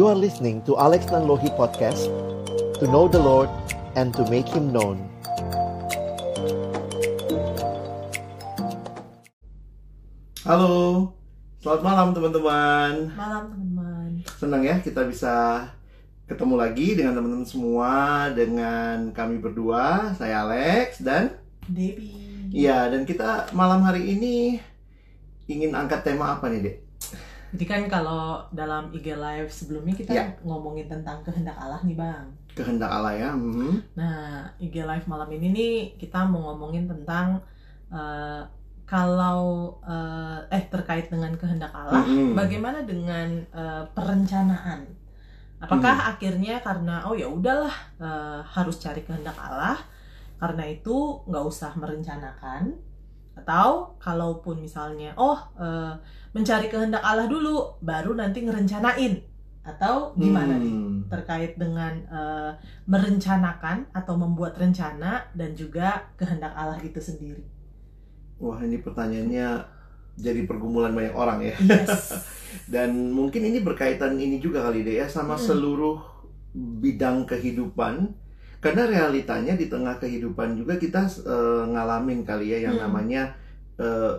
You are listening to Alex Nanlohi Podcast To know the Lord and to make Him known Halo, selamat malam teman-teman. Malam teman-teman. Senang ya kita bisa ketemu lagi dengan teman-teman semua dengan kami berdua, saya Alex dan Debbie. iya dan kita malam hari ini ingin angkat tema apa nih, Dek? Jadi kan kalau dalam IG Live sebelumnya kita Ya. ngomongin tentang kehendak Allah nih bang. Kehendak Allah ya. mhm. Nah IG Live malam ini nih kita mau ngomongin tentang eh, kalau eh, eh terkait dengan kehendak Allah, Mhm. bagaimana dengan eh, perencanaan? Apakah akhirnya karena oh ya udahlah eh, harus cari kehendak Allah, karena itu nggak usah merencanakan, atau kalaupun misalnya oh eh, mencari kehendak Allah dulu, baru nanti ngerencanain, atau gimana nih? Hmm. terkait dengan eh, merencanakan atau membuat rencana dan juga kehendak Allah itu sendiri. Wah, ini pertanyaannya jadi pergumulan banyak orang ya. Yes. Dan mungkin ini berkaitan ini juga kali deh ya sama Mm. seluruh bidang kehidupan. Karena realitanya di tengah kehidupan juga kita eh, ngalamin kali ya yang Mm. namanya eh,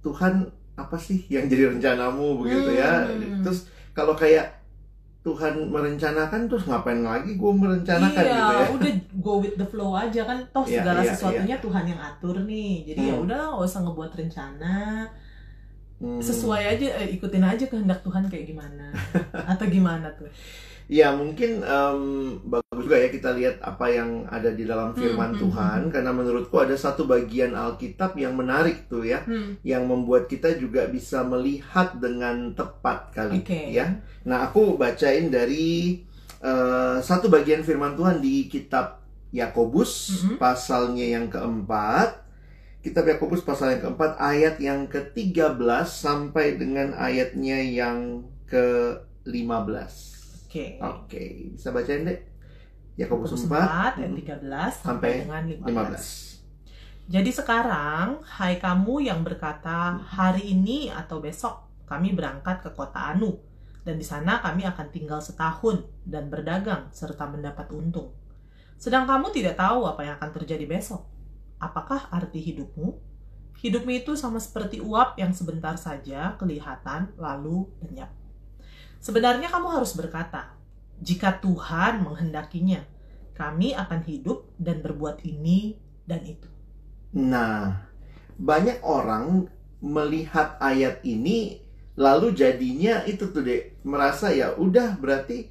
Tuhan apa sih yang jadi rencanamu begitu ya. Mm. Terus kalau kayak Tuhan merencanakan terus ngapain lagi gue merencanakan iya, gitu ya. udah go with the flow aja kan. Toh Iya, segala iya, sesuatunya Tuhan yang atur nih. Jadi ya Hmm. udah nggak usah ngebuat rencana. Hmm. Sesuai aja, eh, ikutin aja kehendak Tuhan kayak gimana. Atau gimana tuh? Ya mungkin em, bagus juga ya kita lihat apa yang ada di dalam firman Hmm, hmm, Tuhan karena menurutku ada satu bagian Alkitab yang menarik tuh ya Hmm. yang membuat kita juga bisa melihat dengan tepat kali Oke. ya. Nah aku bacain dari eh, satu bagian firman Tuhan di kitab Yakobus Mhm. pasalnya yang keempat. Kitab Yakobus pasal yang keempat ayat yang ke-13 sampai dengan ayatnya yang ke-15. Oke. Oke, bisa bacain deh. Yakobus Yakobus 4 4 ayat 13 sampai dengan 15. Jadi sekarang, hai kamu yang berkata, hari ini atau besok kami berangkat ke kota Anu, dan di sana kami akan tinggal setahun dan berdagang serta mendapat untung. Sedang kamu tidak tahu apa yang akan terjadi besok. Apakah arti hidupmu? Hidupmu itu sama seperti uap yang sebentar saja kelihatan lalu lenyap. Sebenarnya kamu harus berkata, jika Tuhan menghendakinya, kami akan hidup dan berbuat ini dan itu. Nah, banyak orang melihat ayat ini lalu jadinya itu tuh deh merasa ya udah berarti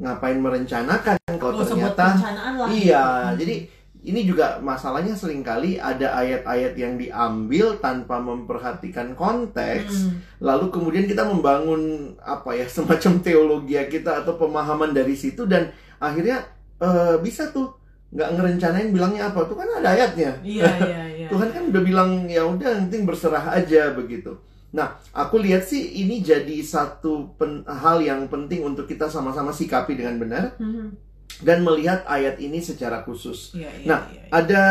ngapain merencanakan kalau buat ternyata iya gitu. jadi ini juga masalahnya sering kali ada ayat-ayat yang diambil tanpa memperhatikan konteks Hmm. lalu kemudian kita membangun apa ya semacam teologi kita atau pemahaman dari situ dan akhirnya eh, bisa tuh nggak ngerencanain bilangnya apa tuh kan ada ayatnya Iya iya iya. Tuhan kan udah bilang ya udah penting berserah aja begitu nah aku lihat sih ini jadi satu pen- hal yang penting untuk kita sama-sama sikapi dengan benar Hmm. Dan melihat ayat ini secara khusus Iya iya. Nah, iya, iya. ada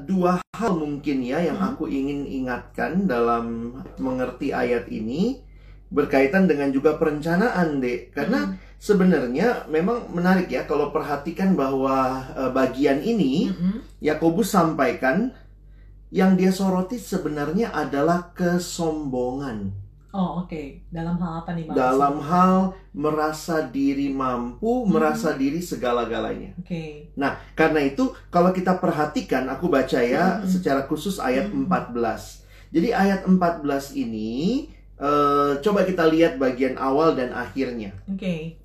dua hal mungkin ya yang Hmm. aku ingin ingatkan dalam mengerti ayat ini berkaitan dengan juga perencanaan, Dek. Karena Hmm. sebenarnya memang menarik ya kalau perhatikan bahwa eh, bagian ini Hmm. Yakobus sampaikan yang dia soroti sebenarnya adalah kesombongan. Oh oke. Dalam hal apa nih bang? Dalam hal merasa diri mampu, Hmm. merasa diri segala-galanya. Oke. Nah, karena itu kalau kita perhatikan, aku baca ya Mhm. secara khusus ayat Mhm. 14. Jadi ayat 14 ini eh, coba kita lihat bagian awal dan akhirnya. Oke.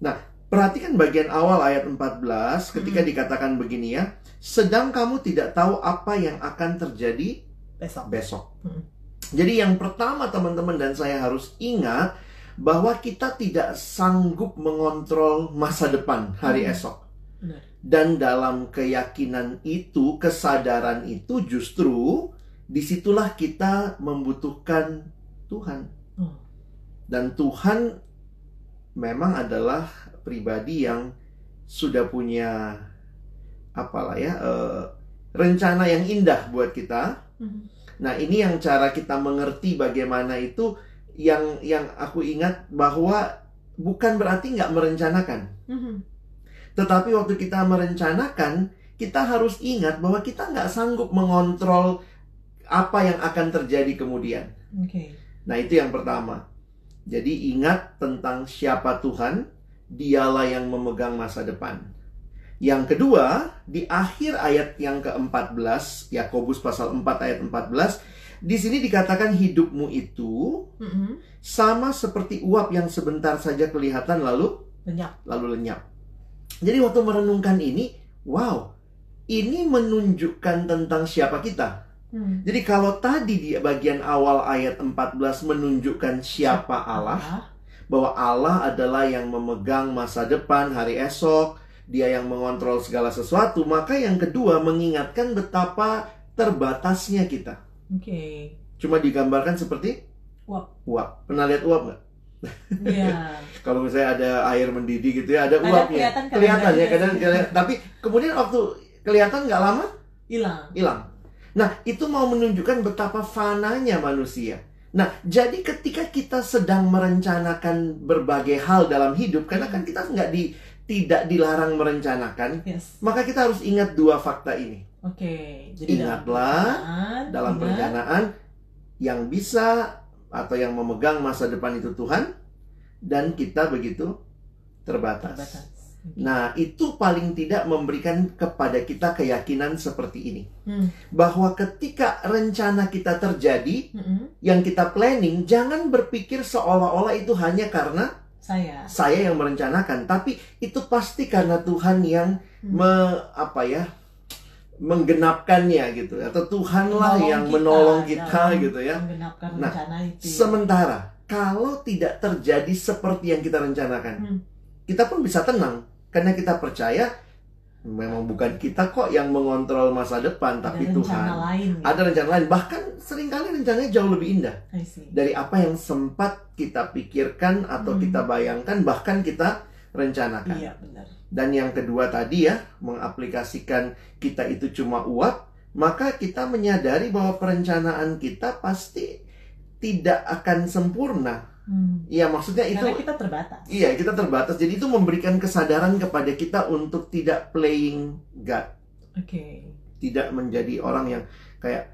Perhatikan bagian awal ayat 14 ketika Mhm. dikatakan begini ya, sedang kamu tidak tahu apa yang akan terjadi Besok. besok. Mhm. Jadi yang pertama teman-teman dan saya harus ingat bahwa kita tidak sanggup mengontrol masa depan hari Mhm. esok. Benar. Dan dalam keyakinan itu, kesadaran itu justru di situlah kita membutuhkan Tuhan. Hmm. Dan Tuhan memang adalah pribadi yang sudah punya apalah ya eh, rencana yang indah buat kita. Hmm. Nah, ini yang cara kita mengerti bagaimana itu yang yang aku ingat bahwa bukan berarti nggak merencanakan. Mhm. Tetapi waktu kita merencanakan, kita harus ingat bahwa kita nggak sanggup mengontrol apa yang akan terjadi kemudian. Oke. Nah, itu yang pertama. Jadi ingat tentang siapa Tuhan, dialah yang memegang masa depan. Yang kedua, di akhir ayat yang ke-14, Yakobus pasal 4 ayat 14, di sini dikatakan hidupmu itu Mhm. sama seperti uap yang sebentar saja kelihatan lalu Lenyap. lalu lenyap. Jadi waktu merenungkan ini, wow, ini menunjukkan tentang siapa kita. Hmm. Jadi kalau tadi di bagian awal ayat 14 menunjukkan siapa Allah, bahwa Allah adalah yang memegang masa depan, hari esok, dia yang mengontrol segala sesuatu, maka yang kedua mengingatkan betapa terbatasnya kita. Oke. Cuma digambarkan seperti Uap. uap. Pernah lihat uap nggak? Iya. Kalau misalnya ada air mendidih gitu ya, ada uapnya. kelihatan, ya, kadang, kadang- tapi kemudian waktu kelihatan nggak lama Hilang. hilang. Nah, itu mau menunjukkan betapa fananya manusia. Nah, jadi ketika kita sedang merencanakan berbagai hal dalam hidup, karena kan kita nggak di tidak dilarang merencanakan, Yes. maka kita harus ingat dua fakta ini. Oke. Jadi Ingatlah, perencanaan, Dalam ingat, perencanaan yang bisa atau yang memegang masa depan itu Tuhan, dan kita begitu terbatas. terbatas. Nah, itu paling tidak memberikan kepada kita keyakinan seperti ini. Hmm. Bahwa ketika rencana kita terjadi, Mhm. yang kita planning, jangan berpikir seolah-olah itu hanya karena Saya. saya yang merencanakan, tapi itu pasti karena Tuhan yang Hmm. me, apa ya menggenapkannya gitu atau Tuhanlah Menolong yang kita menolong kita dalam gitu ya. Menggenapkan Nah, rencana itu. Sementara kalau tidak terjadi seperti yang kita rencanakan, Hmm. kita pun bisa tenang karena kita percaya memang bukan kita kok yang mengontrol masa depan, Ada tapi rencana Tuhan. lain. gitu. Ada rencana lain, bahkan sering kali rencananya jauh lebih indah dari apa yang sempat kita pikirkan atau Hmm. kita bayangkan, bahkan kita rencanakan. Iya benar. Dan yang kedua tadi ya, mengaplikasikan kita itu cuma uap, maka kita menyadari bahwa perencanaan kita pasti tidak akan sempurna. Hmm. Iya, maksudnya itu Karena kita terbatas. Iya, kita terbatas. Jadi itu memberikan kesadaran kepada kita untuk tidak playing God, Oke. tidak menjadi orang yang kayak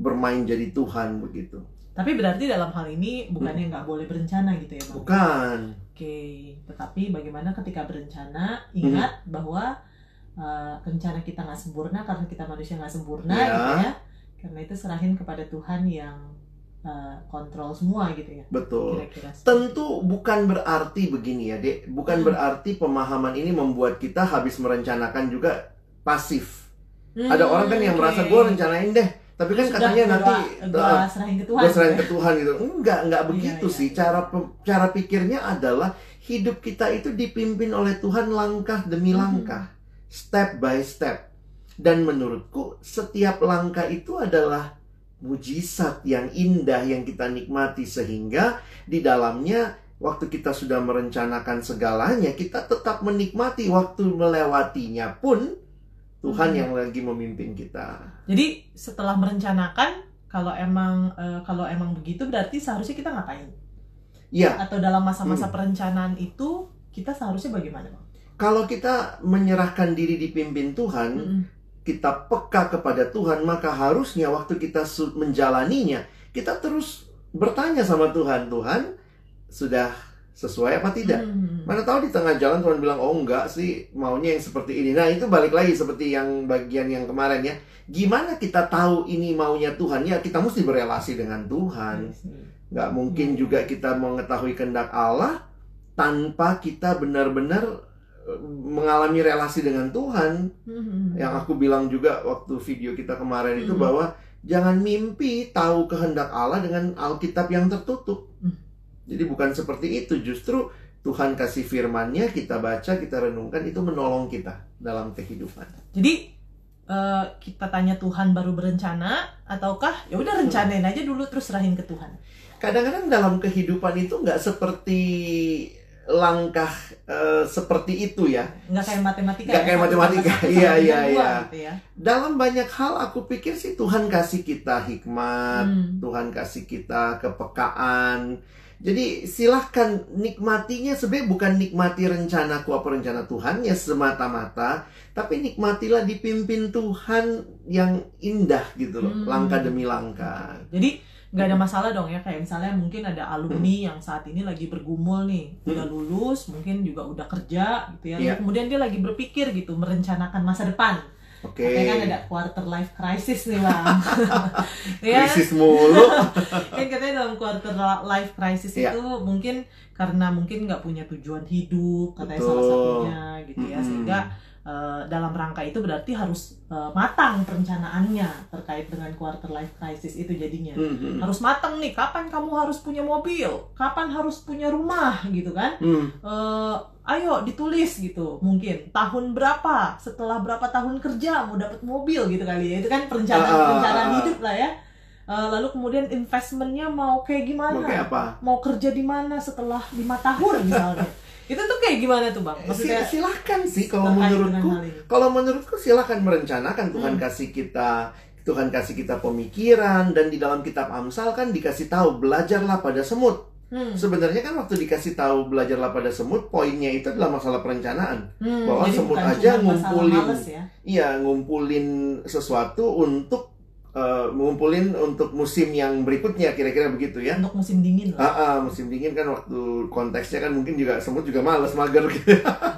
bermain jadi Tuhan begitu. Tapi berarti dalam hal ini bukannya nggak boleh berencana gitu ya bang? Bukan. Oke. Tetapi bagaimana ketika berencana ingat Hmm. bahwa uh, rencana kita nggak sempurna karena kita manusia nggak sempurna Ya. gitu ya. Karena itu serahin kepada Tuhan yang uh, kontrol semua gitu ya. Betul. Kira-kira. Tentu bukan berarti begini ya, Dek. Bukan Hmm. berarti pemahaman ini membuat kita habis merencanakan juga pasif. itu. Ada orang kan yang Hmm, merasa gue rencanain deh, tapi kan Sudah, katanya gua- nanti gua uh, serahin ke Tuhan. gue serahin gitu ke Tuhan gitu. Enggak, enggak Iya, begitu iya, sih. iya. Cara cara pikirnya adalah hidup kita itu dipimpin oleh Tuhan langkah demi Mhm. langkah, step by step. Dan menurutku setiap langkah itu adalah mujizat yang indah yang kita nikmati sehingga di dalamnya waktu kita sudah merencanakan segalanya kita tetap menikmati waktu melewatinya pun Tuhan Mhm. yang lagi memimpin kita. Jadi setelah merencanakan kalau emang eh, kalau emang begitu berarti seharusnya kita ngapain? Ya, Atau dalam masa-masa Hmm. perencanaan itu kita seharusnya bagaimana, Bang? kalau kita menyerahkan diri dipimpin Tuhan, Mm-mm. Kita peka kepada Tuhan, maka harusnya waktu kita menjalaninya, kita terus bertanya sama Tuhan, Tuhan sudah sesuai apa tidak? Hmm. Mana tahu di tengah jalan Tuhan bilang, oh enggak sih, maunya yang seperti ini. Nah itu balik lagi seperti yang bagian yang kemarin ya. Gimana kita tahu ini maunya Tuhan? Ya kita mesti berelasi dengan Tuhan. Nggak mungkin Hmm. juga kita mengetahui kehendak Allah tanpa kita benar-benar mengalami relasi dengan Tuhan. Hmm. Yang aku bilang juga waktu video kita kemarin itu Hmm. bahwa jangan mimpi tahu kehendak Allah dengan Alkitab yang tertutup. Hmm. Jadi bukan seperti itu, justru Tuhan kasih firman-Nya, kita baca, kita renungkan itu menolong kita dalam kehidupan. Jadi eh, kita tanya Tuhan baru berencana ataukah ya udah rencanain aja dulu terus serahin ke Tuhan. Kadang-kadang dalam kehidupan itu nggak seperti langkah eh, seperti itu ya. nggak kayak matematika Nggak ya, kayak matematika. Iya, iya, iya. gitu ya. Dalam banyak hal aku pikir sih Tuhan kasih kita hikmat, Hmm. Tuhan kasih kita kepekaan. Jadi silahkan nikmatinya sebenarnya bukan nikmati rencanaku apa rencana Tuhan ya semata-mata, tapi nikmatilah dipimpin Tuhan yang indah gitu loh, Hmm. langkah demi langkah. Jadi nggak ada masalah dong ya kayak misalnya mungkin ada alumni yang saat ini lagi bergumul nih udah lulus mungkin juga udah kerja gitu ya Hmm. Iya. kemudian dia lagi berpikir gitu merencanakan masa depan Oke. Katanya kan ada quarter life crisis nih bang ya Krisis mulu. kan katanya dalam quarter life crisis Iya. itu mungkin karena mungkin nggak punya tujuan hidup katanya Betul. salah satunya gitu ya Mm-mm. sehingga eh, dalam rangka itu berarti harus eh, matang perencanaannya terkait dengan quarter life crisis itu jadinya. Hmm, hmm. harus matang nih kapan kamu harus punya mobil? Kapan harus punya rumah? Gitu kan? Hmm, Eh, ayo ditulis gitu mungkin. Tahun berapa? Setelah berapa tahun kerja mau dapat mobil? Gitu kali ya. Itu kan perencanaan Ah, ah, perencanaan ah. hidup lah ya. Lalu kemudian investmentnya mau kayak gimana? Mau kayak apa? mau kerja di mana setelah lima tahun misalnya itu tuh kayak gimana tuh bang maksudnya Si- silahkan sih kalau menurutku. Kalau menurutku silahkan merencanakan Tuhan Hmm. kasih kita Tuhan kasih kita pemikiran dan di dalam kitab Amsal kan dikasih tahu belajarlah pada semut. Hmm, Sebenarnya kan waktu dikasih tahu belajarlah pada semut, poinnya itu adalah masalah perencanaan. hmm, bahwa jadi semut aja ngumpulin. ya Iya, ngumpulin sesuatu untuk eh, ngumpulin untuk musim yang berikutnya kira-kira begitu ya. untuk musim dingin lah Ah, ah, musim dingin kan waktu konteksnya kan mungkin juga semut juga males mager gitu.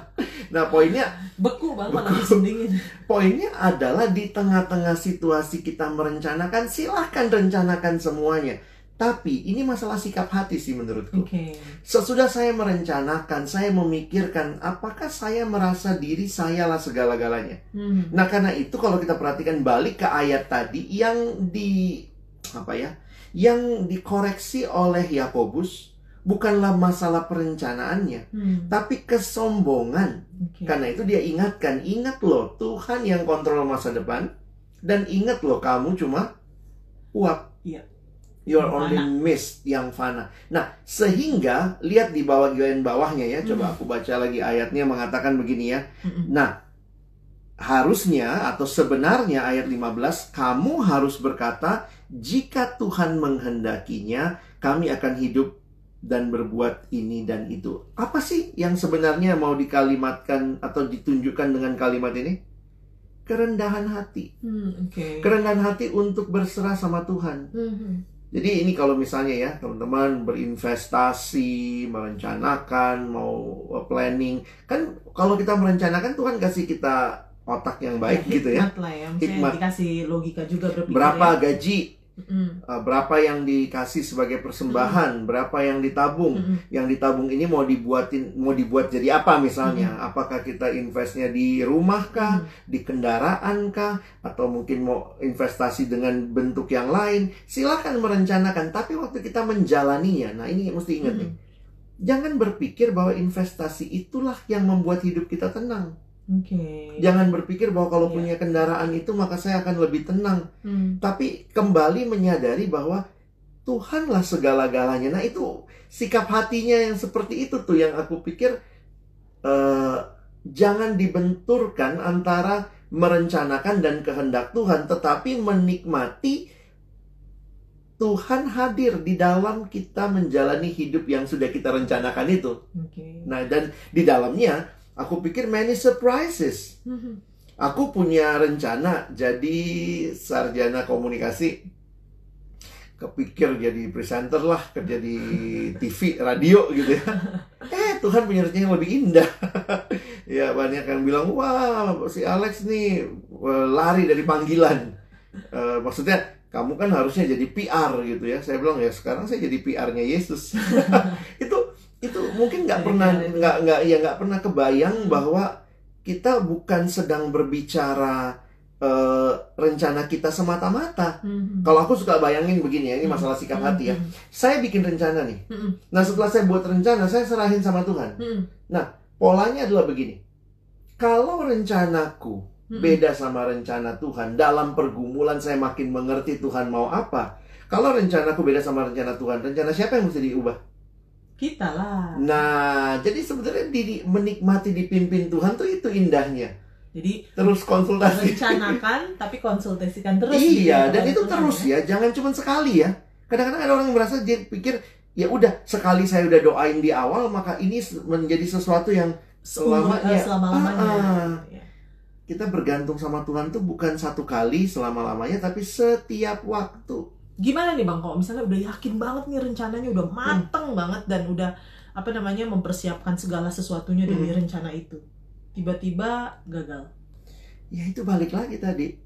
nah, poinnya beku bang kalau Beku. musim dingin Poinnya adalah di tengah-tengah situasi kita merencanakan, silahkan rencanakan semuanya. Tapi ini masalah sikap hati sih menurutku. oke Sesudah saya merencanakan, saya memikirkan apakah saya merasa diri sayalah segala-galanya. Hmm. Nah karena itu kalau kita perhatikan balik ke ayat tadi yang di apa ya, yang dikoreksi oleh Yakobus bukanlah masalah perencanaannya, Hmm. tapi kesombongan. Oke. Karena itu dia ingatkan, ingat loh Tuhan yang kontrol masa depan dan ingat loh kamu cuma uap. Iya. You are Yang only mist yang fana. Nah, sehingga lihat di bawah bagian bawahnya ya. Coba Hmm. aku baca lagi ayatnya mengatakan begini ya. Mm-mm. Nah, harusnya atau sebenarnya ayat 15 kamu harus berkata jika Tuhan menghendakinya kami akan hidup dan berbuat ini dan itu. Apa sih yang sebenarnya mau dikalimatkan atau ditunjukkan dengan kalimat ini? Kerendahan hati. Hmm, oke. Kerendahan hati untuk berserah sama Tuhan. Hmm, Jadi ini kalau misalnya ya teman-teman berinvestasi, merencanakan, mau planning, kan kalau kita merencanakan Tuhan kasih kita otak yang baik gitu ya. Hikmat lah ya, maksudnya Hikmat. dikasih logika juga berpikir Berapa ya. gaji, Uh, berapa yang dikasih sebagai persembahan, berapa yang ditabung. Mm-mm. Yang ditabung ini mau dibuatin mau dibuat jadi apa misalnya? Apakah kita investnya di rumah kah, Mm. di kendaraan kah, atau mungkin mau investasi dengan bentuk yang lain? Silahkan merencanakan, tapi waktu kita menjalaninya, nah ini mesti ingat nih. Mm. Jangan berpikir bahwa investasi itulah yang membuat hidup kita tenang. Oke. Jangan berpikir bahwa kalau Iya. punya kendaraan itu maka saya akan lebih tenang. Hmm. Tapi kembali menyadari bahwa Tuhanlah segala-galanya. Nah itu sikap hatinya yang seperti itu tuh yang aku pikir eh, jangan dibenturkan antara merencanakan dan kehendak Tuhan, tetapi menikmati Tuhan hadir di dalam kita menjalani hidup yang sudah kita rencanakan itu. Oke. Nah, dan di dalamnya aku pikir many surprises. Aku punya rencana jadi sarjana komunikasi. Kepikir jadi presenter lah, kerja di TV, radio gitu ya. Eh, Tuhan punya rencana yang lebih indah. ya, banyak yang bilang, wah si Alex nih eh, lari dari panggilan. Eh, maksudnya, kamu kan harusnya jadi PR gitu ya. Saya bilang, ya sekarang saya jadi PR-nya Yesus. itu itu mungkin nggak pernah nggak nggak ya nggak pernah kebayang bahwa kita bukan sedang berbicara eh, rencana kita semata-mata. Hmm. Kalau aku suka bayangin begini ya, ini masalah sikap Hmm. hati ya. Hmm. Saya bikin rencana nih. Hmm. Nah setelah saya buat rencana, saya serahin sama Tuhan. Hmm. Polanya adalah begini. Kalau rencanaku Hmm. beda sama rencana Tuhan, dalam pergumulan saya makin mengerti Tuhan mau apa. Kalau rencanaku beda sama rencana Tuhan, rencana siapa yang mesti diubah? Kita lah. Nah, jadi sebenarnya di, menikmati dipimpin Tuhan tuh itu indahnya. Jadi Terus konsultasi. rencanakan tapi konsultasikan terus. gitu iya, ya dan itu Tuhan, terus ya, jangan cuma sekali ya. Kadang-kadang ada orang yang merasa dia pikir ya udah sekali saya udah doain di awal maka ini menjadi sesuatu yang Seumur- selamanya. eh, selama-lamanya. Ah, ah. Iya. kita bergantung sama Tuhan tuh bukan satu kali selama-lamanya tapi setiap waktu. Gimana nih Bang kalau misalnya udah yakin banget nih rencananya udah Hmm. mateng banget dan udah apa namanya mempersiapkan segala sesuatunya demi Hmm. rencana itu. Tiba-tiba gagal. Ya itu balik lagi tadi.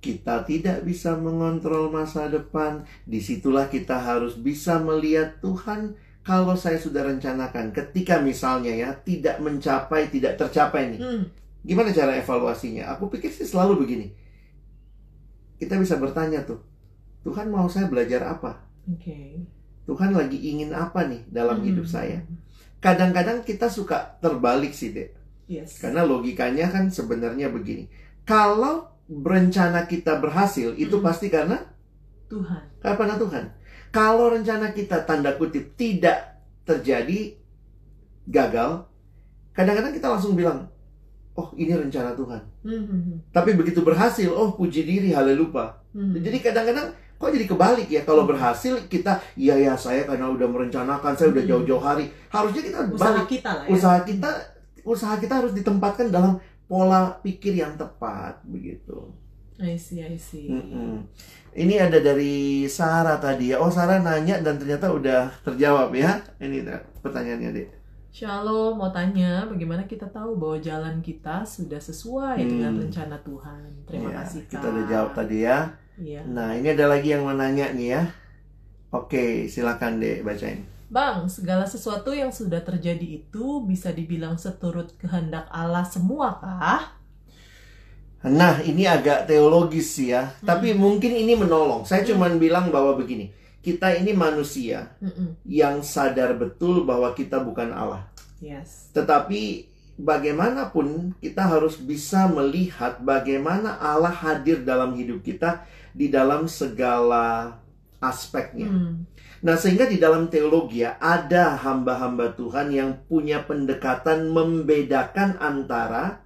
Kita tidak bisa mengontrol masa depan. Di situlah kita harus bisa melihat Tuhan kalau saya sudah rencanakan. Ketika misalnya ya tidak mencapai, tidak tercapai nih. Hmm. Gimana cara evaluasinya? Aku pikir sih selalu begini. Kita bisa bertanya tuh. Tuhan mau saya belajar apa? Oke. Tuhan lagi ingin apa nih dalam hidup Hmm. saya? Kadang-kadang kita suka terbalik sih, Dek. Yes. Karena logikanya kan sebenarnya begini. Kalau rencana kita berhasil, itu Mm. pasti karena Tuhan. karena Tuhan. Kalau rencana kita tanda kutip tidak terjadi, gagal, kadang-kadang kita langsung bilang, oh ini rencana Tuhan. Hmm, hmm, hmm. Tapi begitu berhasil, oh puji diri, haleluya. Hmm. Jadi kadang-kadang kok jadi kebalik ya kalau berhasil kita iya ya saya karena udah merencanakan saya udah Hmm. jauh-jauh hari harusnya kita usaha balik kita lah ya. usaha kita usaha kita harus ditempatkan dalam pola pikir yang tepat begitu. I see, I see. Mm-mm. Ini ada dari Sarah tadi ya. Oh Sarah nanya dan ternyata udah terjawab ya. Ini pertanyaannya deh. Shalom, mau tanya bagaimana kita tahu bahwa jalan kita sudah sesuai Hmm. dengan rencana Tuhan. Terima Iya, kasih Kak. Kita udah jawab tadi ya. Iya. Nah ini ada lagi yang mau nanya nih ya. Oke silakan deh bacain. Bang, segala sesuatu yang sudah terjadi itu bisa dibilang seturut kehendak Allah semua kah? Nah, ini agak teologis sih ya. Tapi mungkin ini menolong. Saya Hmm. cuman bilang bahwa begini. Kita ini manusia Mm-mm. yang sadar betul bahwa kita bukan Allah. Yes. Tetapi bagaimanapun kita harus bisa melihat bagaimana Allah hadir dalam hidup kita di dalam segala aspeknya. Hmm. Nah, sehingga di dalam teologi ya, ada hamba-hamba Tuhan yang punya pendekatan membedakan antara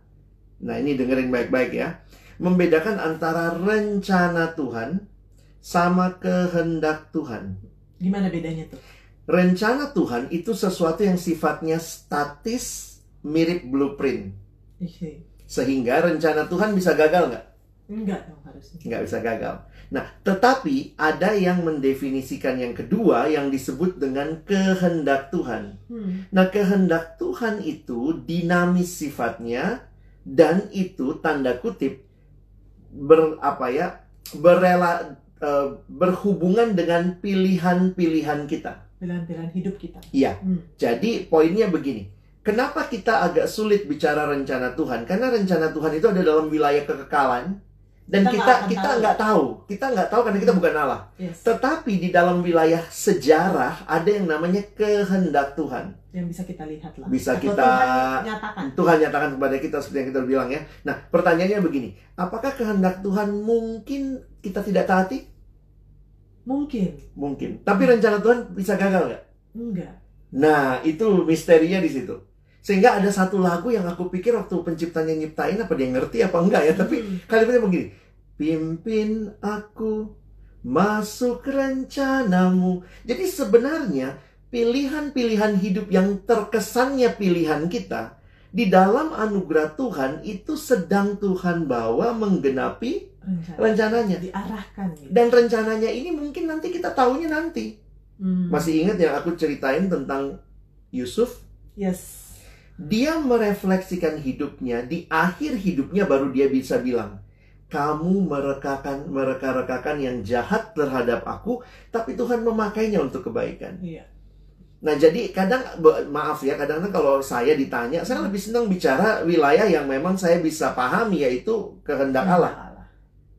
Nah, ini dengerin baik-baik ya. Membedakan antara rencana Tuhan sama kehendak Tuhan. Gimana bedanya tuh? Rencana Tuhan itu sesuatu yang sifatnya statis, mirip blueprint. Sehingga rencana Tuhan bisa gagal nggak? Enggak dong harusnya. Nggak bisa gagal. Nah, tetapi ada yang mendefinisikan yang kedua yang disebut dengan kehendak Tuhan. Hmm. Nah, kehendak Tuhan itu dinamis sifatnya dan itu tanda kutip ber apa ya? berela eh, berhubungan dengan pilihan-pilihan kita. Pilihan-pilihan hidup kita. Iya. Hmm. Jadi poinnya begini. Kenapa kita agak sulit bicara rencana Tuhan? Karena rencana Tuhan itu ada dalam wilayah kekekalan dan Kita kita nggak tahu. Kita nggak tahu karena kita bukan Allah. Yes. Tetapi di dalam wilayah sejarah ada yang namanya kehendak Tuhan. Yang bisa kita lihat lah. Bisa Atau kita- Tuhan nyatakan. Tuhan nyatakan kepada kita seperti yang kita bilang ya. Nah, pertanyaannya begini, apakah kehendak Tuhan mungkin kita tidak taati? Mungkin. Mungkin. Tapi rencana Tuhan bisa gagal nggak? Enggak. Nah, itu misterinya di situ. Sehingga ada satu lagu yang aku pikir waktu penciptanya nyiptain apa dia ngerti apa enggak ya, tapi Hmm. kalimatnya begini. Pimpin aku masuk rencanamu. Jadi sebenarnya pilihan-pilihan hidup yang terkesannya pilihan kita di dalam anugerah Tuhan itu sedang Tuhan bawa menggenapi Rencana. rencananya. Diarahkan gitu. Dan rencananya ini mungkin nanti kita tahunya nanti. Hmm. Masih ingat yang aku ceritain tentang Yusuf? Yes. Dia merefleksikan hidupnya, di akhir hidupnya baru dia bisa bilang, kamu merekakan mereka-rekakan yang jahat terhadap aku, tapi Tuhan memakainya untuk kebaikan. Iya. Nah, jadi kadang maaf ya, kadang-kadang kalau saya ditanya, saya lebih senang bicara wilayah yang memang saya bisa pahami yaitu kehendak Allah,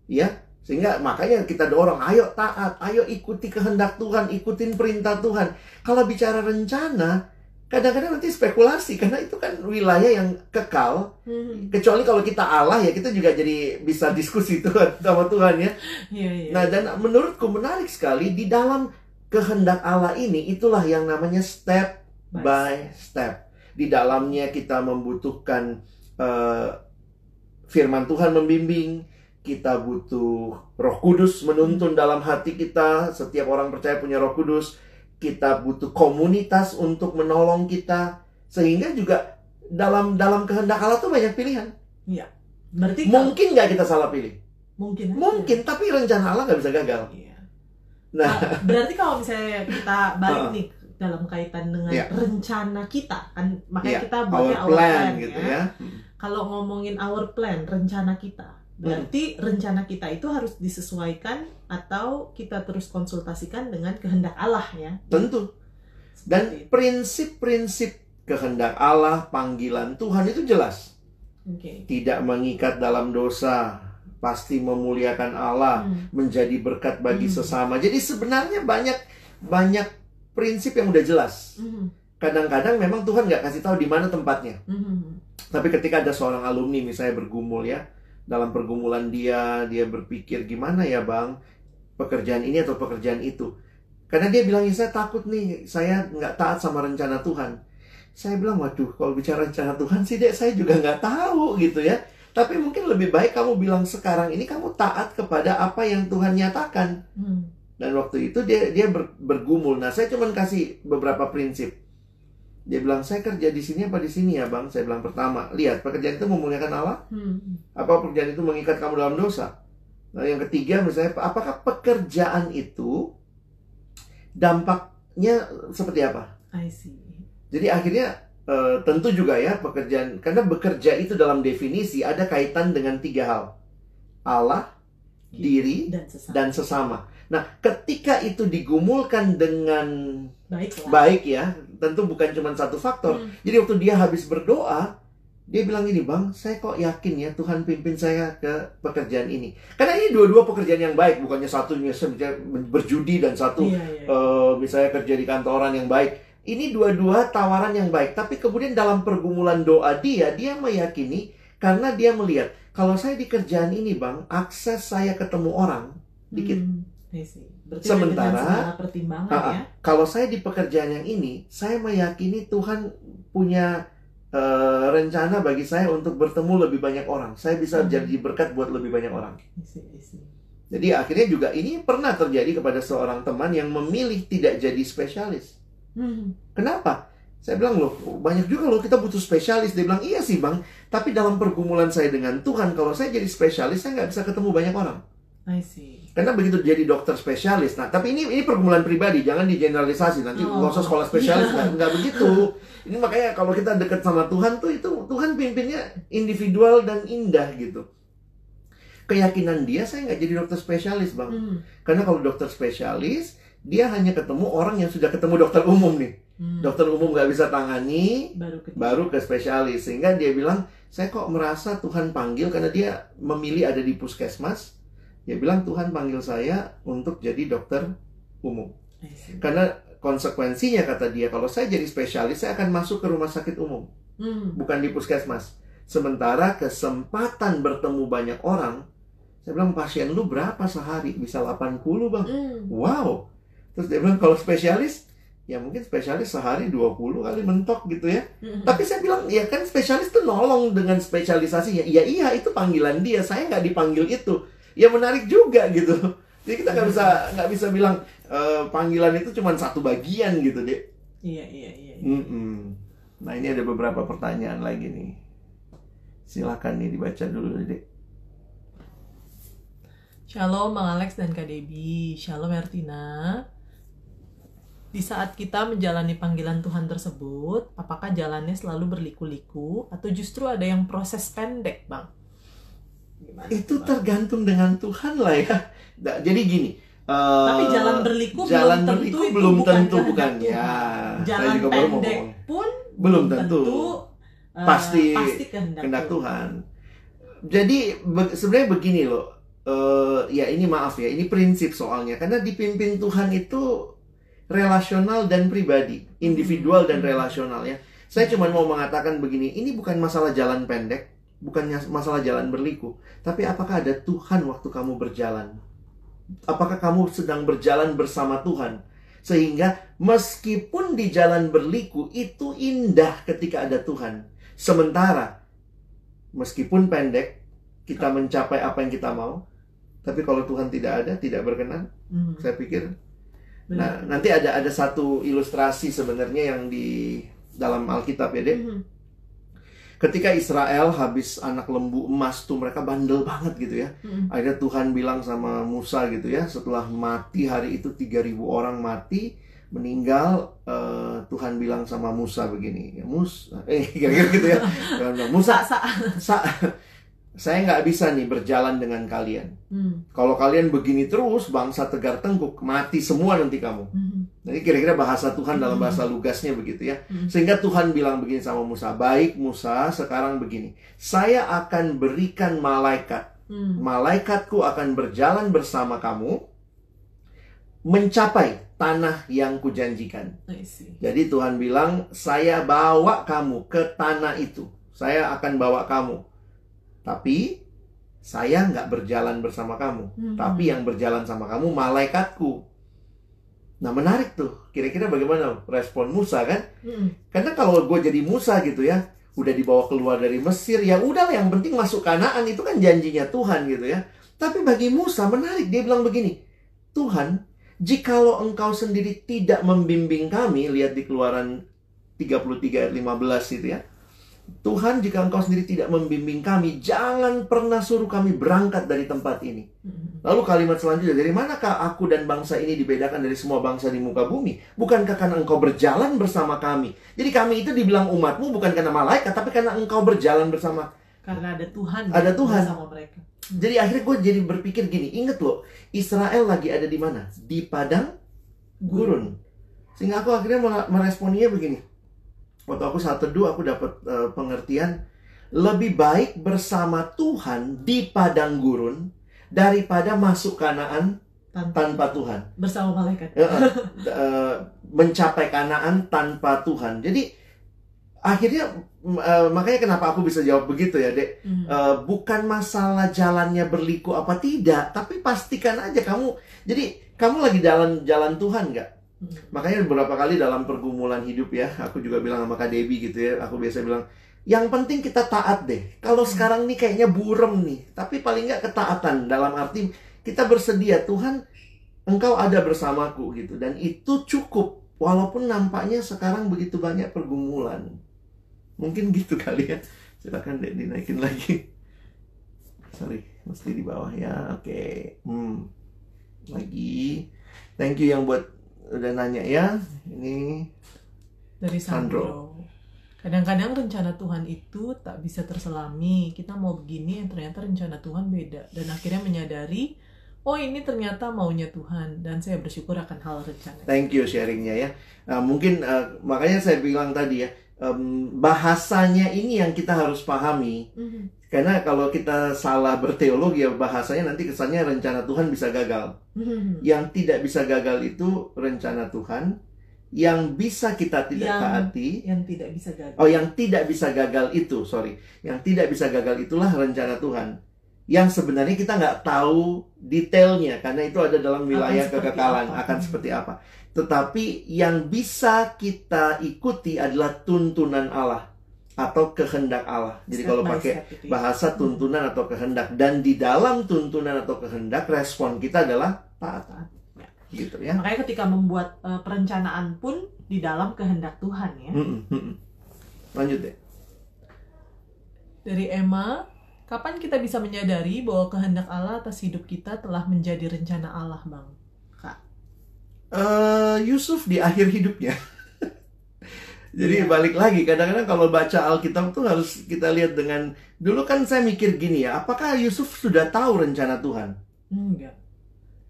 ya. Sehingga makanya kita dorong, ayo taat, ayo ikuti kehendak Tuhan, ikutin perintah Tuhan. Kalau bicara rencana, kadang-kadang nanti spekulasi karena itu kan wilayah yang kekal. Hmm. Kecuali kalau kita Allah ya kita juga jadi bisa diskusi Tuhan sama Tuhan ya. Iya, iya. Nah, dan menurutku menarik sekali di dalam kehendak Allah ini itulah yang namanya step by step. Di dalamnya kita membutuhkan eh, firman Tuhan membimbing, kita butuh Roh Kudus menuntun dalam hati kita. Setiap orang percaya punya Roh Kudus. Kita butuh komunitas untuk menolong kita, sehingga juga dalam dalam kehendak Allah tuh banyak pilihan. Berarti kalau- Mungkin nggak kita salah pilih, mungkin aja. mungkin, tapi rencana Allah nggak bisa gagal. Iya. Nah, Ah, berarti kalau misalnya kita balik Uh-uh. nih dalam kaitan dengan Iya. rencana kita kan makanya Iya, kita our buatnya plan gitu ya. ya. Kalau ngomongin our plan, rencana kita. Berarti rencana kita itu harus disesuaikan atau kita terus konsultasikan dengan kehendak Allah ya. Tentu. Dan prinsip-prinsip kehendak Allah, panggilan Tuhan itu jelas. Oke. Tidak mengikat dalam dosa, pasti memuliakan Allah, Hmm. menjadi berkat bagi Hmm. sesama. Jadi sebenarnya banyak banyak prinsip yang udah jelas. Mhm. Kadang-kadang memang Tuhan nggak kasih tahu di mana tempatnya. Mhm. Tapi ketika ada seorang alumni misalnya bergumul ya, dalam pergumulan dia, dia berpikir gimana ya bang, pekerjaan ini atau pekerjaan itu. Karena dia bilang, "Ya, saya takut nih, saya nggak taat sama rencana Tuhan. Saya bilang, waduh, kalau bicara rencana Tuhan sih, dek, saya juga nggak tahu gitu ya. Tapi mungkin lebih baik kamu bilang sekarang ini kamu taat kepada apa yang Tuhan nyatakan. Hmm. Dan waktu itu dia dia ber- bergumul. Nah, saya cuma kasih beberapa prinsip. Dia bilang, saya kerja di sini apa di sini ya bang? Saya bilang pertama, lihat pekerjaan itu memuliakan Allah? Hmm. Apa pekerjaan itu mengikat kamu dalam dosa? Nah, yang ketiga misalnya, apakah pekerjaan itu dampaknya seperti apa? I see. Jadi akhirnya eh, tentu juga ya pekerjaan, karena bekerja itu dalam definisi ada kaitan dengan tiga hal. Allah, diri, dan sesama. dan sesama. Nah, ketika itu digumulkan dengan Baiklah. baik ya, tentu bukan cuma satu faktor. Hmm. Jadi waktu dia habis berdoa, dia bilang gini, Bang, saya kok yakin ya Tuhan pimpin saya ke pekerjaan ini. Karena ini dua-dua pekerjaan yang baik, bukannya satu berjudi dan satu Iya, iya. eh, misalnya kerja di kantoran yang baik. Ini dua-dua tawaran yang baik, tapi kemudian dalam pergumulan doa dia, dia meyakini karena dia melihat kalau saya di kerjaan ini, Bang, akses saya ketemu orang dikit. Hmm. Berarti Sementara- pertimbangan ah. ya. Kalau saya di pekerjaan yang ini, saya meyakini Tuhan punya eh, rencana bagi saya untuk bertemu lebih banyak orang. Saya bisa Hmm. jadi berkat buat lebih banyak orang. I see, I see. Jadi akhirnya juga ini pernah terjadi kepada seorang teman yang memilih tidak jadi spesialis. Hmm. Kenapa? Saya bilang loh, banyak juga loh kita butuh spesialis. Dia bilang, iya sih bang, tapi dalam pergumulan saya dengan Tuhan, kalau saya jadi spesialis, saya nggak bisa ketemu banyak orang. I see. Karena begitu jadi dokter spesialis, nah tapi ini ini pergumulan pribadi, jangan digeneralisasi nanti Oh. usah sekolah spesialis Iya. nggak nggak begitu. Ini makanya kalau kita dekat sama Tuhan tuh itu Tuhan pimpinnya individual dan indah gitu. Keyakinan dia saya nggak jadi dokter spesialis bang, Hmm. karena kalau dokter spesialis dia hanya ketemu orang yang sudah ketemu dokter umum nih. Hmm. Dokter umum nggak bisa tangani, baru ke baru ke spesialis sehingga dia bilang saya kok merasa Tuhan panggil karena dia memilih ada di puskesmas dia bilang Tuhan panggil saya untuk jadi dokter umum karena konsekuensinya kata dia kalau saya jadi spesialis saya akan masuk ke rumah sakit umum Hmm. bukan di puskesmas sementara kesempatan bertemu banyak orang saya bilang pasien lu berapa sehari bisa 80 bang Hmm. wow terus dia bilang kalau spesialis ya mungkin spesialis sehari 20 kali mentok gitu ya Hmm. tapi saya bilang, ya kan spesialis tuh nolong dengan spesialisasinya. Iya iya itu panggilan dia. Saya nggak dipanggil itu. Ya menarik juga gitu. Jadi kita nggak bisa nggak bisa bilang eh, panggilan itu cuma satu bagian gitu deh. Iya, iya, iya. iya. Mm-mm. Nah ini ada beberapa pertanyaan lagi nih. Silakan nih dibaca dulu deh. Shalom Bang Alex dan Kak Debbie. Shalom Ertina. Di saat kita menjalani panggilan Tuhan tersebut, apakah jalannya selalu berliku-liku atau justru ada yang proses pendek, Bang? Gimana, Itu tergantung dengan Tuhan lah ya. Nah, jadi gini. eh, Tapi jalan berliku jalan belum tentu berliku itu belum bukan tentu bukan Tuhan. ya. Jalan saya juga baru mau ngomong. pun Belum tentu. eh, Pasti pasti kehendak, kehendak Tuhan. Jadi be- sebenarnya begini loh, eh, ya ini maaf ya, ini prinsip soalnya karena dipimpin Tuhan itu relasional dan pribadi, individual dan Hmm. relasional ya. Saya cuma mau mengatakan begini, ini bukan masalah jalan pendek, bukannya masalah jalan berliku, tapi apakah ada Tuhan waktu kamu berjalan? Apakah kamu sedang berjalan bersama Tuhan? Sehingga meskipun di jalan berliku itu indah ketika ada Tuhan. Sementara meskipun pendek kita mencapai apa yang kita mau, tapi kalau Tuhan tidak ada, tidak berkenan, Hmm, saya pikir. Nah, nanti ada ada satu ilustrasi sebenarnya yang di dalam Alkitab ya, Dek. Mhm. Ketika Israel habis anak lembu emas tuh mereka bandel banget gitu ya. Mhm. Akhirnya Tuhan bilang sama Musa gitu ya, setelah mati hari itu 3000 orang mati meninggal eh, Tuhan bilang sama Musa begini, ya Mus, eh kira-kira gitu ya. Musa, Sa, sa. Sa, saya nggak bisa nih berjalan dengan kalian. Hmm, Kalau kalian begini terus, bangsa tegar tengkuk, mati semua nanti kamu. mhm. Jadi kira-kira bahasa Tuhan dalam bahasa lugasnya begitu ya. Hmm. Sehingga Tuhan bilang begini sama Musa, "Baik Musa, sekarang begini. Saya akan berikan malaikat. Hmm. Malaikatku akan berjalan bersama kamu mencapai tanah yang kujanjikan." Jadi Tuhan bilang, "Saya bawa kamu ke tanah itu. Saya akan bawa kamu. Tapi saya nggak berjalan bersama kamu. Mhm. Tapi yang berjalan sama kamu malaikatku." Nah menarik tuh, kira-kira bagaimana respon Musa kan? Mhm. Karena kalau gue jadi Musa gitu ya, udah dibawa keluar dari Mesir, ya udah yang penting masuk Kanaan itu kan janjinya Tuhan gitu ya. Tapi bagi Musa menarik, dia bilang begini, Tuhan, jikalau engkau sendiri tidak membimbing kami, lihat di keluaran 33 ayat 15 itu ya. Tuhan, jika engkau sendiri tidak membimbing kami, jangan pernah suruh kami berangkat dari tempat ini. Lalu kalimat selanjutnya, dari manakah aku dan bangsa ini dibedakan dari semua bangsa di muka bumi? Bukankah karena engkau berjalan bersama kami? Jadi kami itu dibilang umatmu bukan karena malaikat, tapi karena engkau berjalan bersama. Karena ada Tuhan. Ada Tuhan. Sama mereka. Jadi akhirnya gue jadi berpikir gini, inget loh, Israel lagi ada di mana? Di padang gurun. Sehingga aku akhirnya meresponinya begini. Waktu aku saat teduh, aku dapat eh, pengertian lebih baik bersama Tuhan di padang gurun daripada masuk Kanaan Tanpa, tanpa Tuhan. bersama malaikat. Eh, eh, mencapai kanaan tanpa Tuhan. Jadi akhirnya eh, makanya kenapa aku bisa jawab begitu ya, Dek. Mhm. Eh, bukan masalah jalannya berliku apa tidak, tapi pastikan aja kamu. Jadi kamu lagi jalan jalan Tuhan nggak? Makanya beberapa kali dalam pergumulan hidup ya, aku juga bilang sama Kak Debbie gitu ya, aku biasa bilang, yang penting kita taat deh. Kalau sekarang nih kayaknya burem nih, tapi paling nggak ketaatan dalam arti kita bersedia Tuhan, Engkau ada bersamaku gitu, dan itu cukup. Walaupun nampaknya sekarang begitu banyak pergumulan, mungkin gitu kali ya. Silakan deh dinaikin lagi. Sorry, mesti di bawah ya. Oke, hmm. lagi. Thank you yang buat udah nanya ya. Ini dari Sandro. Kadang-kadang rencana Tuhan itu tak bisa terselami. Kita mau begini, yang ternyata rencana Tuhan beda. Dan akhirnya menyadari, oh ini ternyata maunya Tuhan. Dan saya bersyukur akan hal rencana. thank you sharingnya ya. Nah, mungkin eh, makanya saya bilang tadi ya, em, bahasanya ini yang kita harus pahami. Mhm. Karena kalau kita salah berteologi ya bahasanya nanti kesannya rencana Tuhan bisa gagal. Mhm. Yang tidak bisa gagal itu rencana Tuhan. Yang bisa kita tidak Yang- taati. Yang tidak bisa gagal. Oh, yang tidak bisa gagal itu, sorry. Yang tidak bisa gagal itulah rencana Tuhan. Yang sebenarnya kita nggak tahu detailnya, karena itu ada dalam wilayah seperti kekekalan, apa. akan seperti apa. Tetapi yang bisa kita ikuti adalah tuntunan Allah atau kehendak Allah. Jadi Step kalau pakai step itu ya. bahasa tuntunan atau kehendak dan di dalam tuntunan atau kehendak respon kita adalah taat. Ya. Gitu ya. Makanya ketika membuat eh, perencanaan pun di dalam kehendak Tuhan ya. Mm-mm, mm-mm. Lanjut deh. Dari Emma, kapan kita bisa menyadari bahwa kehendak Allah atas hidup kita telah menjadi rencana Allah, Bang? Kak. eh Yusuf di akhir hidupnya. Jadi Iya. balik lagi kadang-kadang kalau baca Alkitab tuh harus kita lihat dengan dulu kan saya mikir gini ya, apakah Yusuf sudah tahu rencana Tuhan? Enggak.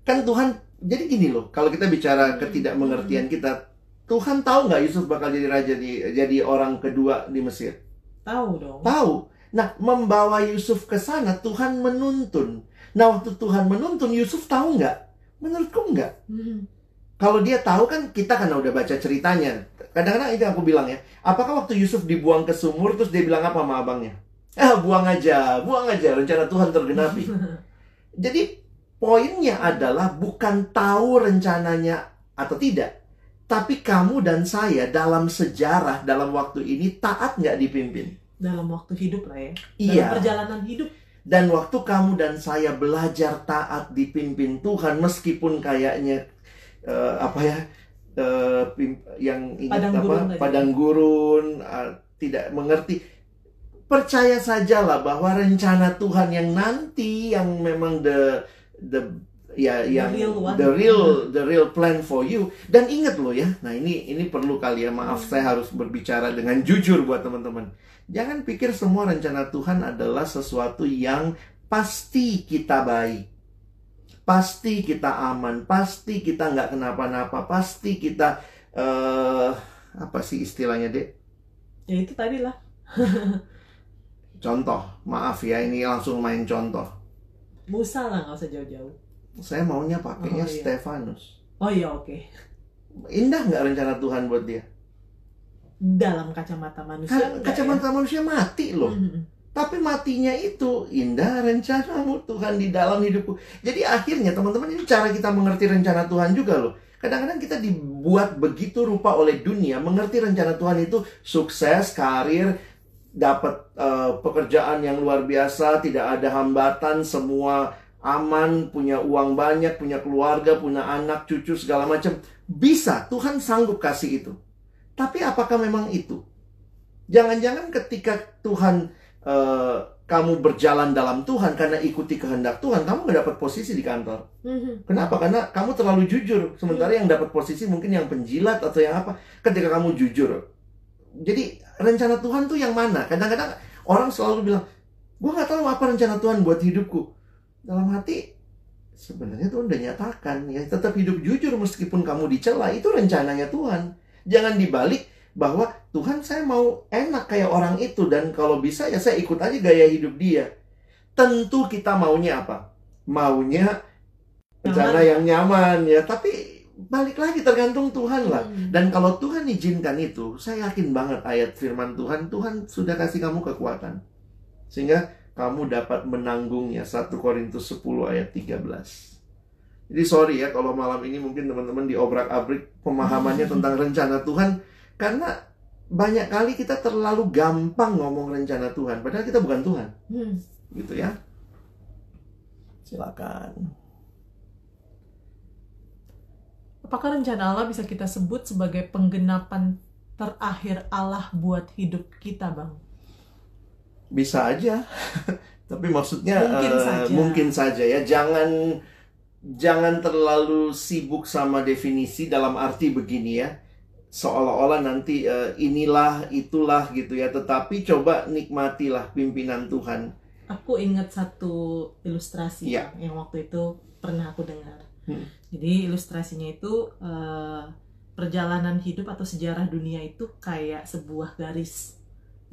Kan Tuhan jadi gini loh, kalau kita bicara ketidakmengertian kita, Tuhan tahu nggak Yusuf bakal jadi raja di jadi orang kedua di Mesir? Tahu dong. Tahu. Nah, membawa Yusuf ke sana Tuhan menuntun. Nah, waktu Tuhan menuntun Yusuf tahu nggak? Menurutku nggak. Mhm. Kalau dia tahu kan kita kan udah baca ceritanya. Kadang-kadang itu yang aku bilang ya. Apakah waktu Yusuf dibuang ke sumur terus dia bilang apa sama abangnya? Eh buang aja, buang aja rencana Tuhan tergenapi. Jadi poinnya adalah bukan tahu rencananya atau tidak, Tapi kamu dan saya dalam sejarah, dalam waktu ini taat nggak dipimpin? dalam waktu hidup lah ya Iya. dalam perjalanan hidup Dan waktu kamu dan saya belajar taat dipimpin Tuhan, meskipun kayaknya eh, apa ya, eh, yang ingat Padang apa, gurun padang gurun, eh, tidak mengerti. Percaya sajalah bahwa rencana Tuhan yang nanti, yang memang the the ya yang real one. the real the real plan for you. Dan ingat loh ya, nah ini ini perlu kali ya, maaf Hmm. saya harus berbicara dengan jujur buat teman-teman. Jangan pikir semua rencana Tuhan adalah sesuatu yang pasti kita baik. Pasti kita aman, pasti kita nggak kenapa-napa, pasti kita eh apa sih istilahnya dek? ya itu tadi lah Contoh, maaf ya ini langsung main contoh. Musa lah nggak usah jauh-jauh Saya maunya pakainya Oh, iya. Stefanus. oh iya oke Indah nggak rencana Tuhan buat dia? dalam kacamata manusia Kan kacamata manusia mati ya? loh. Mhm. Tapi matinya itu indah rencanamu Tuhan di dalam hidupku. Jadi akhirnya teman-teman ini cara kita mengerti rencana Tuhan juga loh. Kadang-kadang kita dibuat begitu rupa oleh dunia mengerti rencana Tuhan itu sukses, karir, dapat eh, pekerjaan yang luar biasa, tidak ada hambatan, semua aman, punya uang banyak, punya keluarga, punya anak, cucu segala macam. Bisa, Tuhan sanggup kasih itu. Tapi apakah memang itu? Jangan-jangan ketika Tuhan eh, kamu berjalan dalam Tuhan karena ikuti kehendak Tuhan, kamu nggak dapat posisi di kantor. Mhm. Kenapa? Karena kamu terlalu jujur. Sementara yang dapat posisi mungkin yang penjilat atau yang apa. Ketika kamu jujur. Jadi rencana Tuhan tuh yang mana? Kadang-kadang orang selalu bilang, gue nggak tahu apa rencana Tuhan buat hidupku. Dalam hati, sebenarnya Tuhan udah nyatakan ya tetap hidup jujur meskipun kamu dicela itu rencananya Tuhan. Jangan dibalik bahwa Tuhan saya mau enak kayak orang itu dan kalau bisa ya saya ikut aja gaya hidup dia. Tentu kita maunya apa? Maunya rencana yang nyaman ya, tapi balik lagi tergantung Tuhan lah. Mhm. Dan kalau Tuhan izinkan itu, saya yakin banget ayat firman Tuhan, Tuhan sudah kasih kamu kekuatan. Sehingga kamu dapat menanggungnya. 1 Korintus 10 ayat 13. Jadi sorry ya kalau malam ini mungkin teman-teman diobrak-abrik pemahamannya tentang rencana Tuhan. Karena banyak kali kita terlalu gampang ngomong rencana Tuhan. Padahal kita bukan Tuhan. Mhm. Gitu ya. Silakan. Apakah rencana Allah bisa kita sebut sebagai penggenapan terakhir Allah buat hidup kita, Bang? Bisa aja. Tapi maksudnya Mungkin eh, saja. mungkin saja ya. Jangan jangan terlalu sibuk sama definisi dalam arti begini ya. Seolah-olah nanti eh, inilah itulah gitu ya. Tetapi coba nikmatilah pimpinan Tuhan. Aku ingat satu ilustrasi. Bang, yang waktu itu pernah aku dengar. Hmm. Jadi ilustrasinya itu eh, perjalanan hidup atau sejarah dunia itu kayak sebuah garis.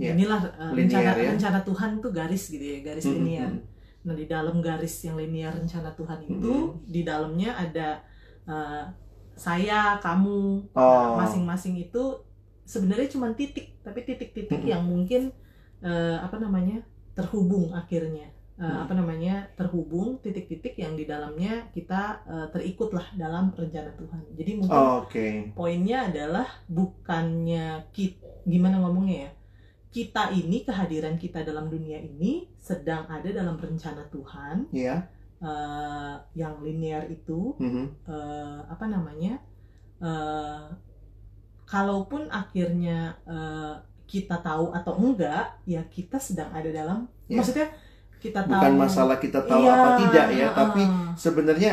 Iya. Inilah eh, Linear, rencana ya. rencana Tuhan tuh garis gitu ya, garis Hmm, linear. hmm, Nah di dalam garis yang linear rencana Tuhan itu di dalamnya ada eh, saya, kamu, Oh. Nah, masing-masing itu sebenarnya cuma titik, tapi titik-titik Mm-mm. yang mungkin eh, apa namanya terhubung akhirnya, Eh, Mm. apa namanya terhubung titik-titik yang di dalamnya kita eh, terikutlah dalam rencana Tuhan. Jadi mungkin Oke. poinnya adalah bukannya kita gimana ngomongnya ya kita ini kehadiran kita dalam dunia ini sedang ada dalam rencana Tuhan Ya. Eh, yang linear itu Mhm. eh, apa namanya eh, kalaupun akhirnya eh, kita tahu atau enggak ya kita sedang ada dalam Ya. maksudnya kita tahu Bukan masalah kita tahu Iya, apa tidak ya, tapi heeh. sebenarnya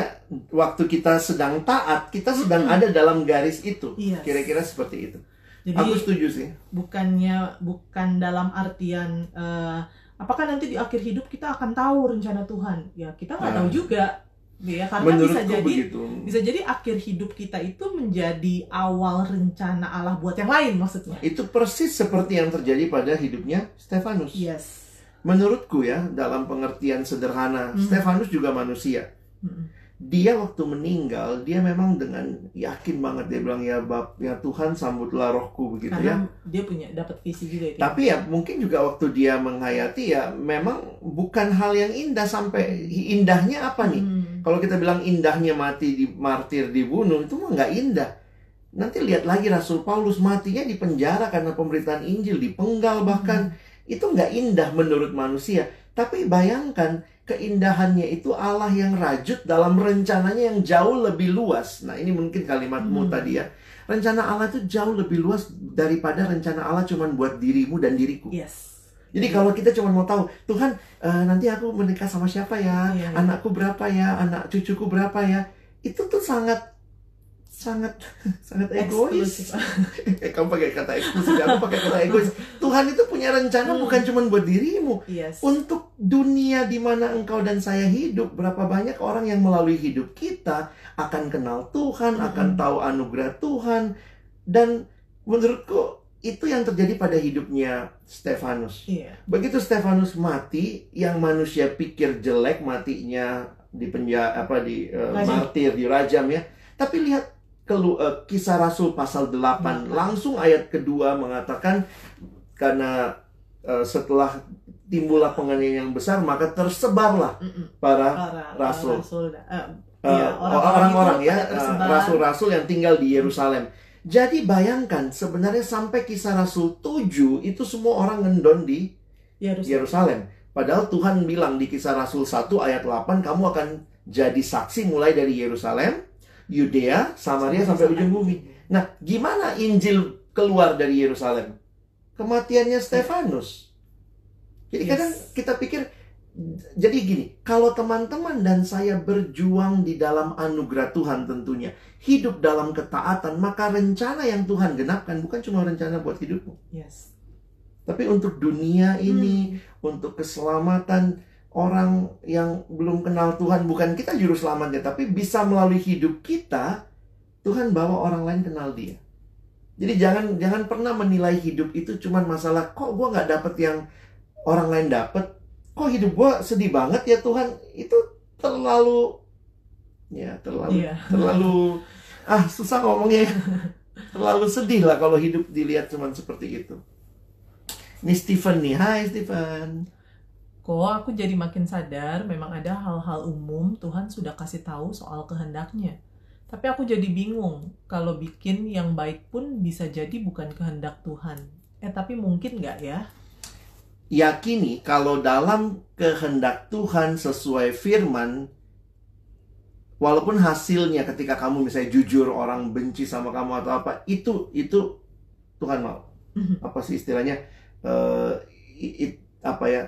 waktu kita sedang taat, kita sedang Mm-mm. ada dalam garis itu. Iya. Kira-kira seperti itu. jadi Aku setuju sih. bukannya bukan dalam artian eh, apakah nanti di akhir hidup kita akan tahu rencana Tuhan ya kita nggak Nah. tahu juga ya karena bisa jadi begitu. bisa jadi akhir hidup kita itu menjadi awal rencana Allah buat yang lain maksudnya Itu persis seperti yang terjadi pada hidupnya Stefanus. yes Menurutku ya, dalam pengertian sederhana, Hmm. Stefanus juga manusia. Mm-mm. Dia waktu meninggal, dia memang dengan yakin banget dia bilang ya Bap, ya Tuhan sambutlah rohku begitu ya. karena dia punya dapat visi juga itu Tapi ya mungkin juga waktu dia menghayati ya memang bukan hal yang indah sampai indahnya apa nih? Hmm. Kalau kita bilang indahnya mati di martir dibunuh itu mah nggak indah. Nanti lihat lagi Rasul Paulus matinya di penjara karena pemberitaan Injil, dipenggal bahkan. Itu nggak indah menurut manusia. Tapi bayangkan keindahannya itu Allah yang rajut dalam rencananya yang jauh lebih luas. Nah ini mungkin kalimatmu Hmm. tadi ya. Rencana Allah itu jauh lebih luas daripada rencana Allah cuma buat dirimu dan diriku. Yes. Jadi kalau kita cuma mau tahu, Tuhan eh, nanti aku menikah sama siapa ya, Iya, iya. anakku berapa ya, anak cucuku berapa ya, itu tuh sangat sangat sangat egois. Eh, kamu pakai kata eksklusif, aku pakai kata egois. Tuhan itu punya rencana Hmm. bukan cuma buat dirimu, Yes. untuk dunia di mana engkau dan saya hidup. Berapa banyak orang yang melalui hidup kita akan kenal Tuhan, Mm-mm. akan tahu anugerah Tuhan, dan menurutku itu yang terjadi pada hidupnya Stefanus. Iya. Begitu Stefanus mati, yang manusia pikir jelek matinya di penjara apa di Rajam. martir, dirajam ya. Tapi lihat kisah Rasul pasal 8, Delapan. langsung ayat kedua mengatakan karena eh, setelah timbullah penganiayaan yang besar maka tersebarlah para Para rasul. rasul eh, Eh, orang-orang ya, eh, rasul-rasul yang tinggal di Yerusalem. Jadi bayangkan sebenarnya sampai kisah Rasul 7 itu semua orang ngendon di Yerusalem. Yerusalem. Padahal Tuhan bilang di kisah Rasul 1 ayat 8 kamu akan jadi saksi mulai dari Yerusalem, Yudea, Samaria sampai ujung bumi. Nah, gimana Injil keluar dari Yerusalem? Kematiannya Stefanus. Jadi Yes. kadang kita pikir jadi gini, kalau teman-teman dan saya berjuang di dalam anugerah Tuhan tentunya, hidup dalam ketaatan, maka rencana yang Tuhan genapkan bukan cuma rencana buat hidupmu, Yes. tapi untuk dunia ini, Hmm. untuk keselamatan orang yang belum kenal Tuhan, bukan kita juru selamatnya, tapi bisa melalui hidup kita, Tuhan bawa orang lain kenal Dia. Jadi jangan jangan pernah menilai hidup itu cuman masalah kok gua nggak dapet yang orang lain dapet, kok hidup gua sedih banget ya Tuhan, itu terlalu ya terlalu Iya. terlalu ah susah ngomongnya ya. terlalu sedih lah kalau hidup dilihat cuman seperti itu. Ini Stephen nih, hai Stephen. Kok aku jadi makin sadar memang ada hal-hal umum Tuhan sudah kasih tahu soal kehendaknya. Tapi aku jadi bingung kalau bikin yang baik pun bisa jadi bukan kehendak Tuhan. Eh tapi mungkin nggak ya? Yakini kalau dalam kehendak Tuhan sesuai firman, walaupun hasilnya ketika kamu misalnya jujur orang benci sama kamu atau apa, itu itu Tuhan mau. Apa sih istilahnya? Eh, i- i- apa ya?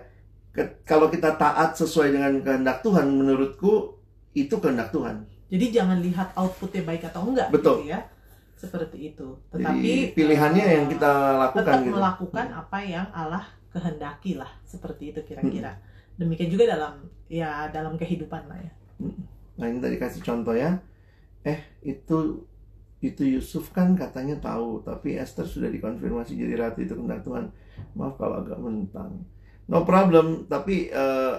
Ke- kalau kita taat sesuai dengan kehendak Tuhan, menurutku itu kehendak Tuhan. Jadi jangan lihat outputnya baik atau enggak Betul. gitu ya. Seperti itu. Jadi Tetapi pilihannya eh, yang kita lakukan tetap gitu. melakukan apa yang Allah kehendaki lah seperti itu kira-kira. Hmm. Demikian juga dalam ya dalam kehidupan lah ya. Nah ini tadi kasih contoh ya. Eh itu itu Yusuf kan katanya tahu, tapi Esther sudah dikonfirmasi jadi ratu itu kehendak Tuhan. Maaf kalau agak mentang. No problem, tapi eh,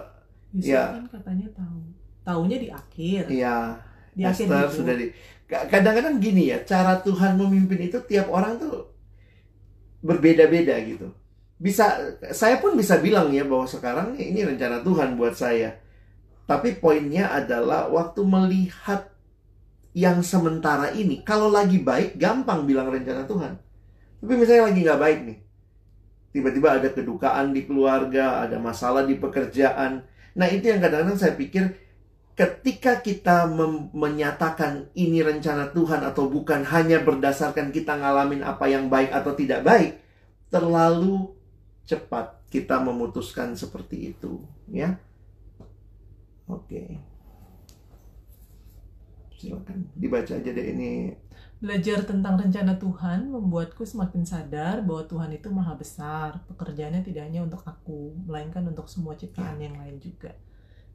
Yusuf Ya. kan katanya tahu. Taunya di akhir. ya Di akhir Esther hidup. sudah di. ka- Kadang-kadang gini ya, cara Tuhan memimpin itu tiap orang tuh berbeda-beda gitu. Bisa, saya pun bisa bilang ya bahwa sekarang ini rencana Tuhan buat saya. Tapi poinnya adalah waktu melihat yang sementara ini, kalau lagi baik gampang bilang rencana Tuhan. Tapi misalnya lagi nggak baik nih, tiba-tiba ada kedukaan di keluarga, ada masalah di pekerjaan. Nah itu yang kadang-kadang saya pikir ketika kita menyatakan ini rencana Tuhan atau bukan hanya berdasarkan kita ngalamin apa yang baik atau tidak baik, terlalu cepat kita memutuskan seperti itu, ya. Oke. Silakan dibaca aja deh ini. Belajar tentang rencana Tuhan membuatku semakin sadar bahwa Tuhan itu maha besar. Pekerjaannya tidak hanya untuk aku, melainkan untuk semua ciptaan yang lain juga.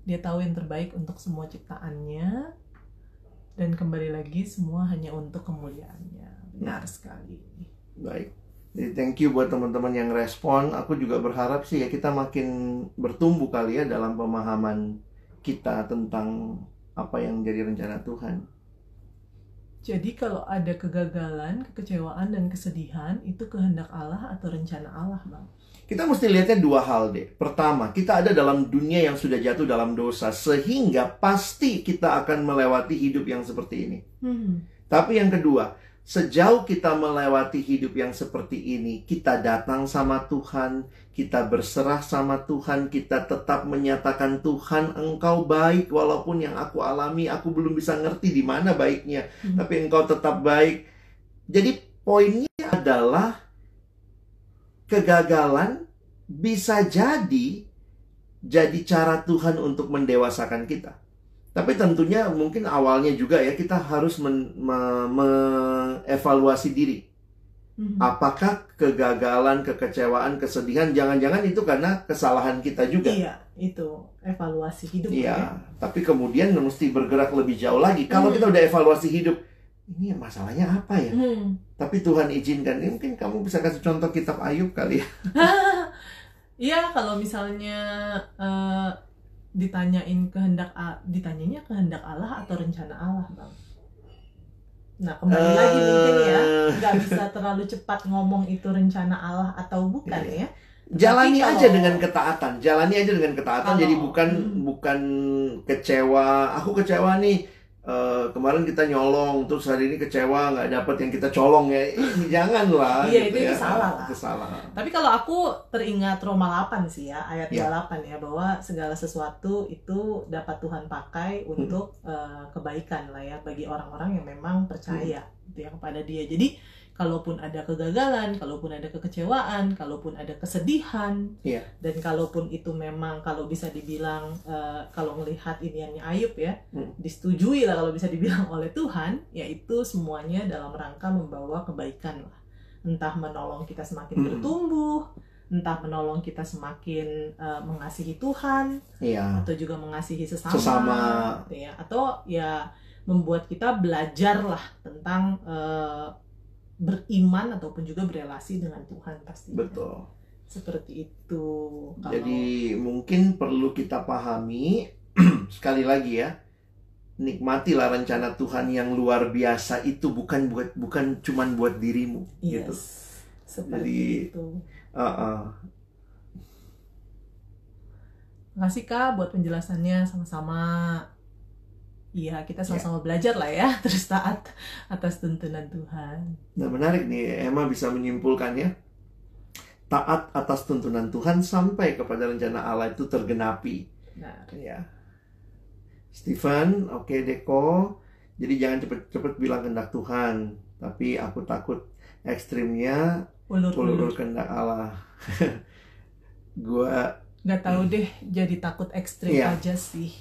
Dia tahu yang terbaik untuk semua ciptaannya, dan kembali lagi semua hanya untuk kemuliaannya. Benar sekali. Baik. Jadi thank you buat teman-teman yang respon. Aku juga berharap sih ya kita makin bertumbuh kali ya dalam pemahaman kita tentang apa yang jadi rencana Tuhan. Jadi kalau ada kegagalan, kekecewaan, dan kesedihan, itu kehendak Allah atau rencana Allah, Bang? Kita mesti lihatnya dua hal deh. Pertama, kita ada dalam dunia yang sudah jatuh dalam dosa sehingga pasti kita akan melewati hidup yang seperti ini. Hmm. Tapi yang kedua, sejauh kita melewati hidup yang seperti ini, kita datang sama Tuhan, kita berserah sama Tuhan, kita tetap menyatakan Tuhan, Engkau baik walaupun yang aku alami aku belum bisa ngerti di mana baiknya, Hmm. tapi Engkau tetap baik. Jadi poinnya adalah kegagalan bisa jadi jadi cara Tuhan untuk mendewasakan kita. Tapi tentunya mungkin awalnya juga ya kita harus men- me- mengevaluasi diri. Mhm. Apakah kegagalan, kekecewaan, kesedihan jangan-jangan itu karena kesalahan kita juga? Iya, itu evaluasi hidup Iya, ya. tapi kemudian mesti bergerak lebih jauh lagi. Kalau Hmm. kita udah evaluasi hidup, ini masalahnya apa ya? Hmm. Tapi Tuhan izinkan. Ini mungkin kamu bisa kasih contoh kitab Ayub kali ya. Iya, kalau misalnya eh, ditanyain kehendak ditanyanya kehendak Allah atau rencana Allah, Bang. Nah, kembali lagi mungkin ya, Eh, nggak bisa terlalu cepat ngomong itu rencana Allah atau bukan Iya. ya. Jalani Tapi aja kalau- dengan ketaatan. Jalani aja dengan ketaatan. Kalau- Jadi bukan Hmm. bukan kecewa. Aku kecewa nih. Eh, kemarin kita nyolong, terus hari ini kecewa nggak dapat yang kita colong ya. Ini janganlah. Iya, gitu itu- ya. itu salah lah. Itu salah. Tapi kalau aku teringat Roma 8 sih ya, ayat Ya. 28 ya, bahwa segala sesuatu itu dapat Tuhan pakai untuk eh, kebaikan lah ya bagi orang-orang yang memang percaya gitu ya kepada Dia. Jadi kalaupun ada kegagalan, kalaupun ada kekecewaan, kalaupun ada kesedihan, Iya. dan kalaupun itu memang kalau bisa dibilang eh, kalau melihat iniannya Ayub ya, Hmm. disetujui lah kalau bisa dibilang oleh Tuhan, yaitu semuanya dalam rangka membawa kebaikan lah. Entah menolong kita semakin Hmm. bertumbuh, entah menolong kita semakin eh, mengasihi Tuhan Iya. atau juga mengasihi sesama, Sesama. gitu ya. Atau ya membuat kita belajar lah tentang eh, beriman ataupun juga berelasi dengan Tuhan pasti. Betul. Seperti itu. Kalau- Jadi mungkin perlu kita pahami sekali lagi ya. Nikmatilah rencana Tuhan yang luar biasa itu bukan buat bukan cuman buat dirimu yes, gitu. seperti Jadi- itu. Uh-uh. Makasih Kak buat penjelasannya sama-sama. Iya, kita sama-sama belajar lah ya, terus taat atas tuntunan Tuhan. Nah menarik nih Emma bisa menyimpulkan ya. Taat atas tuntunan Tuhan sampai kepada rencana Allah itu tergenapi. Nah, Ya. Stephen, oke Deko. Jadi jangan cepet-cepet bilang kehendak Tuhan. Tapi aku takut ekstrimnya ulur-ulur kehendak Allah. Gua Gak tahu deh, jadi takut ekstrim Iya. aja sih.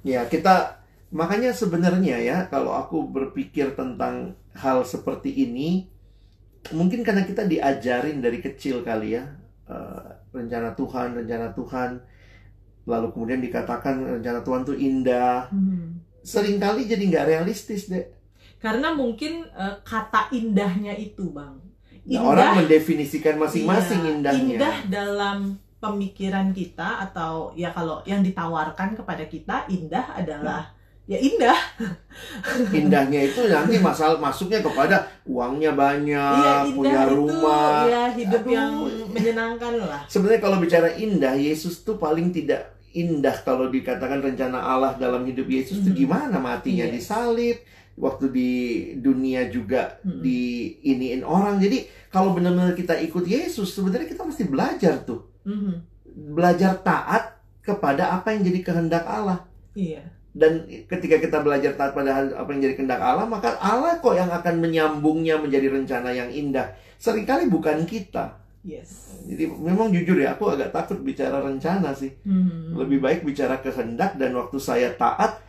ya kita makanya sebenarnya ya kalau aku berpikir tentang hal seperti ini mungkin karena kita diajarin dari kecil kali ya eh, rencana Tuhan rencana Tuhan. Lalu kemudian dikatakan rencana Tuhan tuh indah. Hmm. sering kali jadi nggak realistis deh Karena mungkin eh, kata indahnya itu, Bang. Nah, orang mendefinisikan masing-masing Iya, indahnya. Indah dalam pemikiran kita atau ya kalau yang ditawarkan kepada kita indah adalah ya indah. indahnya itu nanti masalah masuknya kepada uangnya banyak Iya, indah punya itu rumah ya hidup Aduh. yang menyenangkan lah. Sebenarnya kalau bicara indah, Yesus tuh paling tidak indah kalau dikatakan rencana Allah dalam hidup Yesus tuh Mhm. gimana matinya Yes. disalib, waktu di dunia juga Mhm. di iniin orang. Jadi kalau benar-benar kita ikut Yesus, sebenarnya kita mesti belajar tuh, Mhm. belajar taat kepada apa yang jadi kehendak Allah. Iya. Dan ketika kita belajar taat pada apa yang jadi kehendak Allah, maka Allah kok yang akan menyambungnya menjadi rencana yang indah. Seringkali bukan kita. Yes. Jadi memang jujur ya, aku agak takut bicara rencana sih. Mhm. Lebih baik bicara kehendak dan waktu saya taat,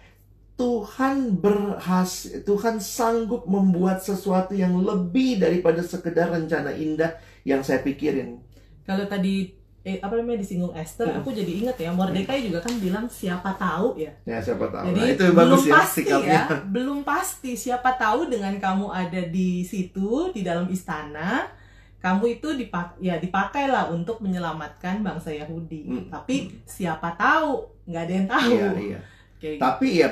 Tuhan berhas, Tuhan sanggup membuat sesuatu yang lebih daripada sekedar rencana indah yang saya pikirin. Kalau tadi eh, apa namanya disinggung Esther, Hmm. aku jadi ingat ya Mordekai juga kan bilang siapa tahu ya. Ya siapa tahu. Jadi Nah, itu belum bagus ya pasti ya, belum pasti siapa tahu dengan kamu ada di situ di dalam istana, kamu itu dipak ya dipakailah untuk menyelamatkan bangsa Yahudi. Hmm. Tapi siapa tahu, nggak ada yang tahu. Iya, iya. Kayak Tapi ya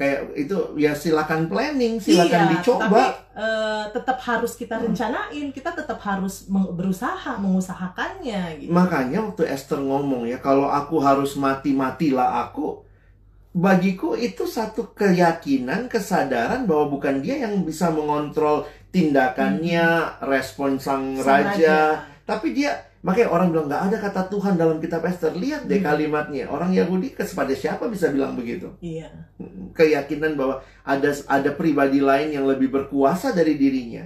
kayak itu ya silakan planning, silakan Iya, dicoba. Tapi eh, tetap harus kita rencanain, kita tetap harus berusaha mengusahakannya gitu. Makanya waktu Esther ngomong ya, kalau aku harus mati-matilah aku, bagiku itu satu keyakinan, kesadaran bahwa bukan dia yang bisa mengontrol tindakannya, respon sang, Sang raja. Tapi dia makanya orang bilang nggak ada kata Tuhan dalam kitab Esther. Lihat deh Hmm. kalimatnya. Orang Yahudi kepada siapa bisa bilang begitu? Iya. Keyakinan bahwa ada ada pribadi lain yang lebih berkuasa dari dirinya.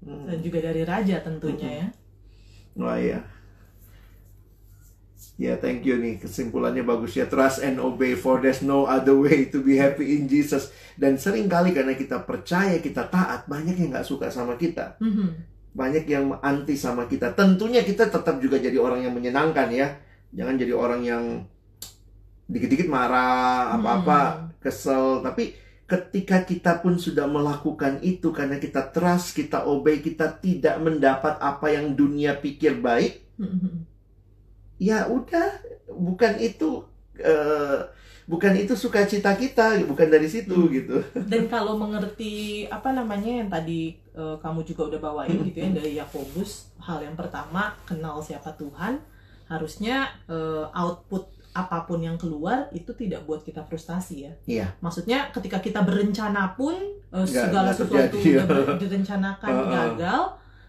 Hmm. Dan juga dari raja tentunya ya. Wah ya. Ya, thank you nih. Kesimpulannya bagus ya. Trust and obey for there's no other way to be happy in Jesus. Dan sering kali karena kita percaya, kita taat, banyak yang nggak suka sama kita. Mhm. Banyak yang anti sama kita. Tentunya kita tetap juga jadi orang yang menyenangkan ya. Jangan jadi orang yang dikit-dikit marah, apa-apa, kesel. Tapi ketika kita pun sudah melakukan itu karena kita trust, kita obey, kita tidak mendapat apa yang dunia pikir baik, Mhm. ya udah bukan itu eh, bukan itu sukacita kita bukan dari situ Hmm. gitu Dan kalau mengerti apa namanya yang tadi eh, kamu juga udah bawain gitu ya dari Yakobus, hal yang pertama kenal siapa Tuhan, harusnya eh, output apa pun yang keluar itu tidak buat kita frustasi ya. Iya. Maksudnya ketika kita berencana pun eh, Nggak- segala sesuatu ya. ber- direncanakan Heeh. gagal,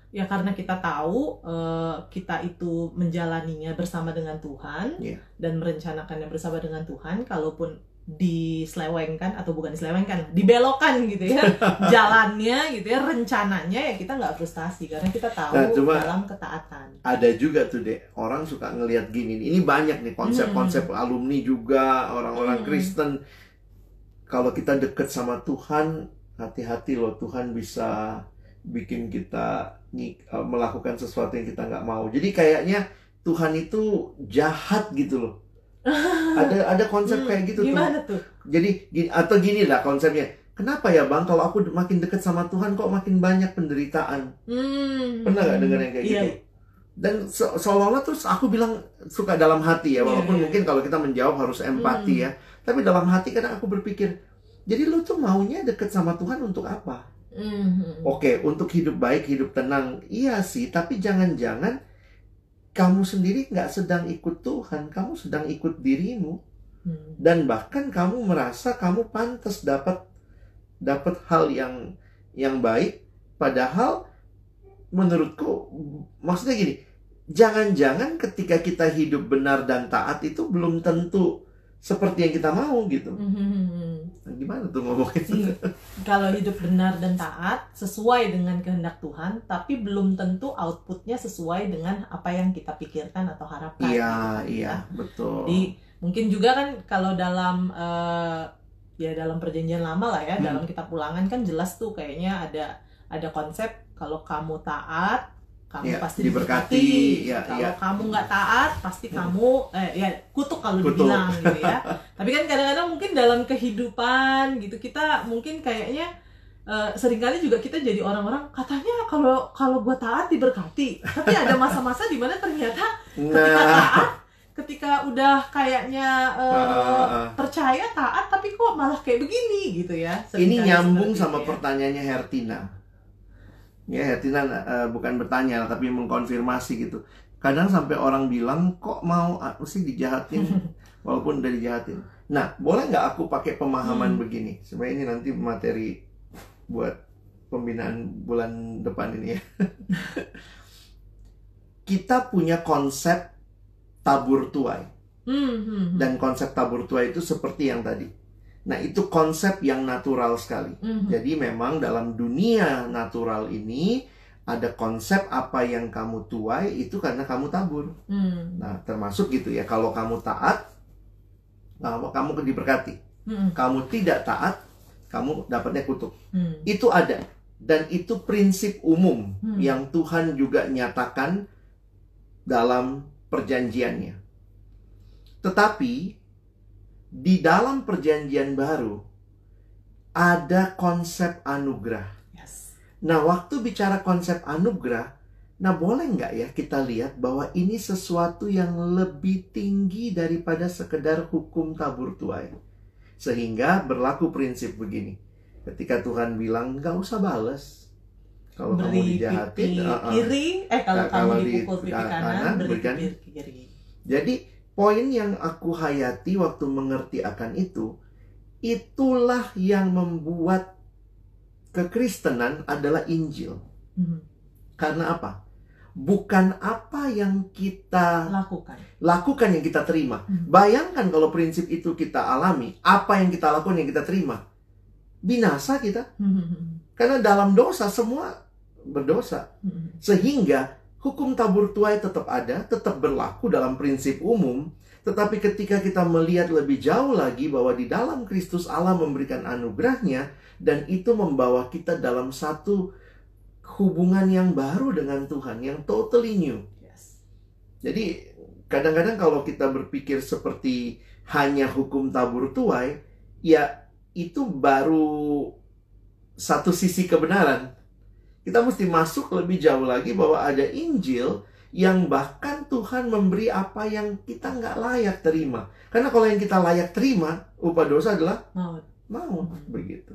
ya karena kita tahu eh, kita itu menjalaninya bersama dengan Tuhan Iya. dan merencanakannya bersama dengan Tuhan, kalaupun diselewengkan atau bukan diselewengkan, dibelokkan gitu ya. Jalannya gitu ya rencananya ya kita nggak frustasi karena kita tahu Nah, cuma- dalam ketaatan. ada juga tuh deh orang suka ngelihat gini ini banyak nih konsep-konsep alumni juga orang-orang Hmm. Kristen. Kalau kita deket sama Tuhan hati-hati loh Tuhan bisa bikin kita eh, melakukan sesuatu yang kita nggak mau. Jadi kayaknya Tuhan itu jahat gitu loh ada ada konsep Hmm, kayak gitu tuh Gimana tuh? Jadi gini, atau gini lah konsepnya. Kenapa ya bang kalau aku makin dekat sama Tuhan kok makin banyak penderitaan? Hmm. Pernah nggak dengar yang kayak Iya. gitu? Dan se- seolah-olah terus aku bilang suka dalam hati ya, Iya, walaupun iya. mungkin kalau kita menjawab harus empati Hmm. ya. Tapi dalam hati kadang aku berpikir, jadi lu tuh maunya deket sama Tuhan untuk apa? Hmm. Oke, untuk hidup baik, hidup tenang, iya sih. Tapi jangan-jangan kamu sendiri nggak sedang ikut Tuhan, kamu sedang ikut dirimu Hmm. dan bahkan kamu merasa kamu pantas dapat dapat hal yang yang baik padahal menurutku maksudnya gini jangan-jangan ketika kita hidup benar dan taat itu belum tentu seperti yang kita mau gitu Hmm. Gimana tuh ngomongnya Iya. Kalau hidup benar dan taat sesuai dengan kehendak Tuhan, tapi belum tentu outputnya sesuai dengan apa yang kita pikirkan atau harapkan. iya gitu. iya betul Jadi mungkin juga kan kalau dalam eh, ya dalam perjanjian lama lah ya, Hmm. dalam kitab ulangan kan jelas tuh kayaknya ada ada konsep kalau kamu taat kamu Ya, pasti diberkati, diberkati. ya, kalau ya. kamu nggak taat pasti Hmm. kamu eh ya kutuk kalau Kutuk. dibilang gitu ya. Tapi kan kadang-kadang mungkin dalam kehidupan gitu kita mungkin kayaknya eh, sering kali juga kita jadi orang-orang katanya kalau kalau gue taat diberkati. Tapi ada masa-masa di mana ternyata ketika nah taat ketika udah kayaknya Ah, ah, ah. percaya taat tapi kok malah kayak begini gitu ya ini nyambung sama ya. pertanyaannya Hertina. Ya Hertina eh, bukan bertanya tapi mengkonfirmasi gitu. Kadang sampai orang bilang kok mau ah, mesti dijahatin walaupun udah dijahatin. Nah boleh nggak aku pakai pemahaman Hmm. begini? Sebenarnya ini nanti materi buat pembinaan bulan depan ini ya. Kita punya konsep tabur tuai. Hmm, hmm, hmm. Dan konsep tabur tuai itu seperti yang tadi. Nah, itu konsep yang natural sekali. Hmm, hmm. Jadi memang dalam dunia natural ini ada konsep apa yang kamu tuai itu karena kamu tabur. Hmm, Nah, termasuk gitu ya. Kalau kamu taat, kamu kamu diberkati. hmm, Kamu tidak taat, kamu dapatnya kutuk. hmm. Itu ada dan itu prinsip umum Hmm. yang Tuhan juga nyatakan dalam perjanjiannya. Tetapi di dalam perjanjian baru ada konsep anugerah. Yes. Nah, waktu bicara konsep anugerah, nah boleh nggak ya kita lihat bahwa ini sesuatu yang lebih tinggi daripada sekedar hukum tabur tuai. Sehingga berlaku prinsip begini. Ketika Tuhan bilang nggak usah bales. Kalau kamu beri dijahatin, pipi uh-uh. kiri eh kalau Nah, kamu dipukul pipi ah, kanan, kanan, beri pipi kiri Jadi poin yang aku hayati waktu mengerti akan itu, itulah yang membuat kekristenan adalah Injil. Mhm. Karena apa? Bukan apa yang kita lakukan lakukan yang kita terima. Hmm. Bayangkan kalau prinsip itu kita alami, apa yang kita lakukan yang kita terima. Binasa kita. Mhm. Karena dalam dosa semua berdosa. Mhm. Sehingga hukum tabur tuai tetap ada, tetap berlaku dalam prinsip umum. Tetapi ketika kita melihat lebih jauh lagi bahwa di dalam Kristus Allah memberikan anugerahnya dan itu membawa kita dalam satu hubungan yang baru dengan Tuhan, yang totally new. yes Jadi kadang-kadang kalau kita berpikir seperti hanya hukum tabur tuai, ya itu baru satu sisi kebenaran. Kita mesti masuk lebih jauh lagi bahwa ada Injil yang bahkan Tuhan memberi apa yang kita nggak layak terima. Karena kalau yang kita layak terima, upah dosa adalah mau mau begitu.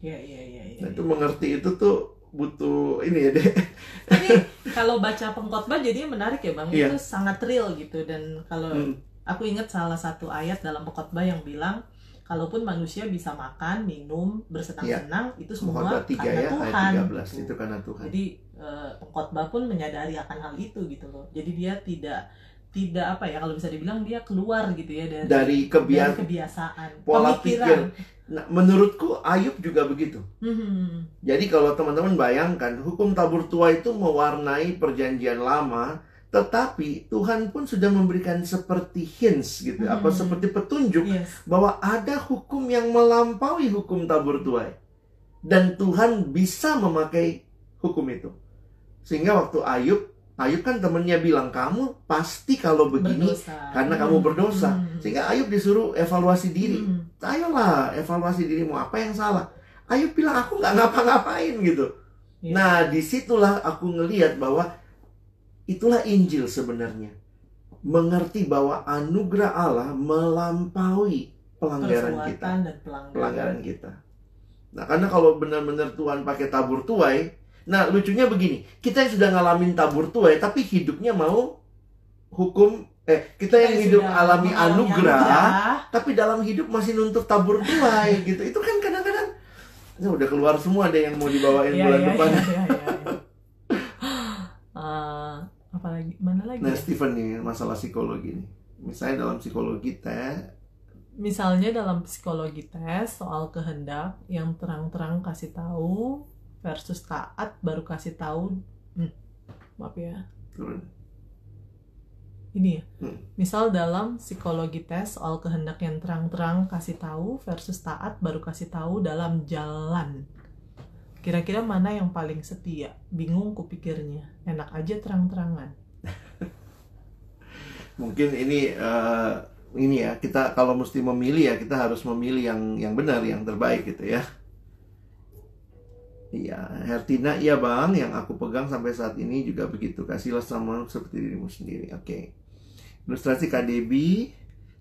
ya ya ya ya, Nah, ya. itu mengerti itu tuh butuh ini ya deh. Tapi kalau baca pengkhotbah jadinya menarik ya bang, Iya. itu sangat real gitu dan kalau Hmm. aku ingat salah satu ayat dalam pengkhotbah yang bilang kalaupun manusia bisa makan, minum, bersenang-senang itu semua 3 karena ya, Tuhan. ayat 13 gitu. itu karena Tuhan. Jadi eh, pengkhotbah pun menyadari akan hal itu gitu loh. Jadi dia tidak tidak apa ya kalau bisa dibilang dia keluar gitu ya dari Dari kebiasaan dari kebiasaan, pola pemikiran. Nah, menurutku Ayub juga begitu. Hmm. Jadi kalau teman-teman bayangkan hukum tabur tua itu mewarnai perjanjian lama, tetapi Tuhan pun sudah memberikan seperti hints gitu, Hmm. apa seperti petunjuk Yes. bahwa ada hukum yang melampaui hukum tabur tuai. Dan Tuhan bisa memakai hukum itu. Sehingga waktu Ayub, Ayub kan temennya bilang, kamu pasti kalau begini berdosa. karena Hmm. kamu berdosa. Hmm. Sehingga Ayub disuruh evaluasi diri. Hmm. Ayolah, evaluasi dirimu, apa yang salah? Ayub bilang, aku nggak ngapa-ngapain gitu. Iya. Nah, di situlah aku ngelihat bahwa itulah Injil sebenarnya. Mengerti bahwa anugerah Allah melampaui pelanggaran kita, dan pelanggaran. pelanggaran kita. Nah, karena kalau benar-benar Tuhan pakai tabur tuai, nah lucunya begini, kita yang sudah ngalamin tabur tuai, tapi hidupnya mau hukum, eh kita yang Kita hidup sudah alami anugerah, tapi dalam hidup masih nuntut tabur tuai gitu. Itu kan kadang-kadang udah keluar semua deh yang mau dibawain Iya, bulan iya, depan. iya. Eh, apalagi mana lagi? Nah? Steven nih masalah psikologi nih. Misalnya dalam psikologi teh, Misalnya dalam psikologi tes soal kehendak yang terang-terang kasih tahu versus taat baru kasih tahu. Hmm, maaf ya. turun. Ini ya. Hmm. Misal dalam psikologi tes soal kehendak yang terang-terang kasih tahu versus taat baru kasih tahu dalam jalan. Kira-kira mana yang paling setia? Bingung kupikirnya. Enak aja terang-terangan. Mungkin ini eh, ini ya kita kalau mesti memilih ya kita harus memilih yang yang benar, yang terbaik gitu ya. Iya, Hertina, iya bang, yang aku pegang sampai saat ini juga begitu. Kasihlah sama seperti dirimu sendiri. Oke. Ilustrasi KDB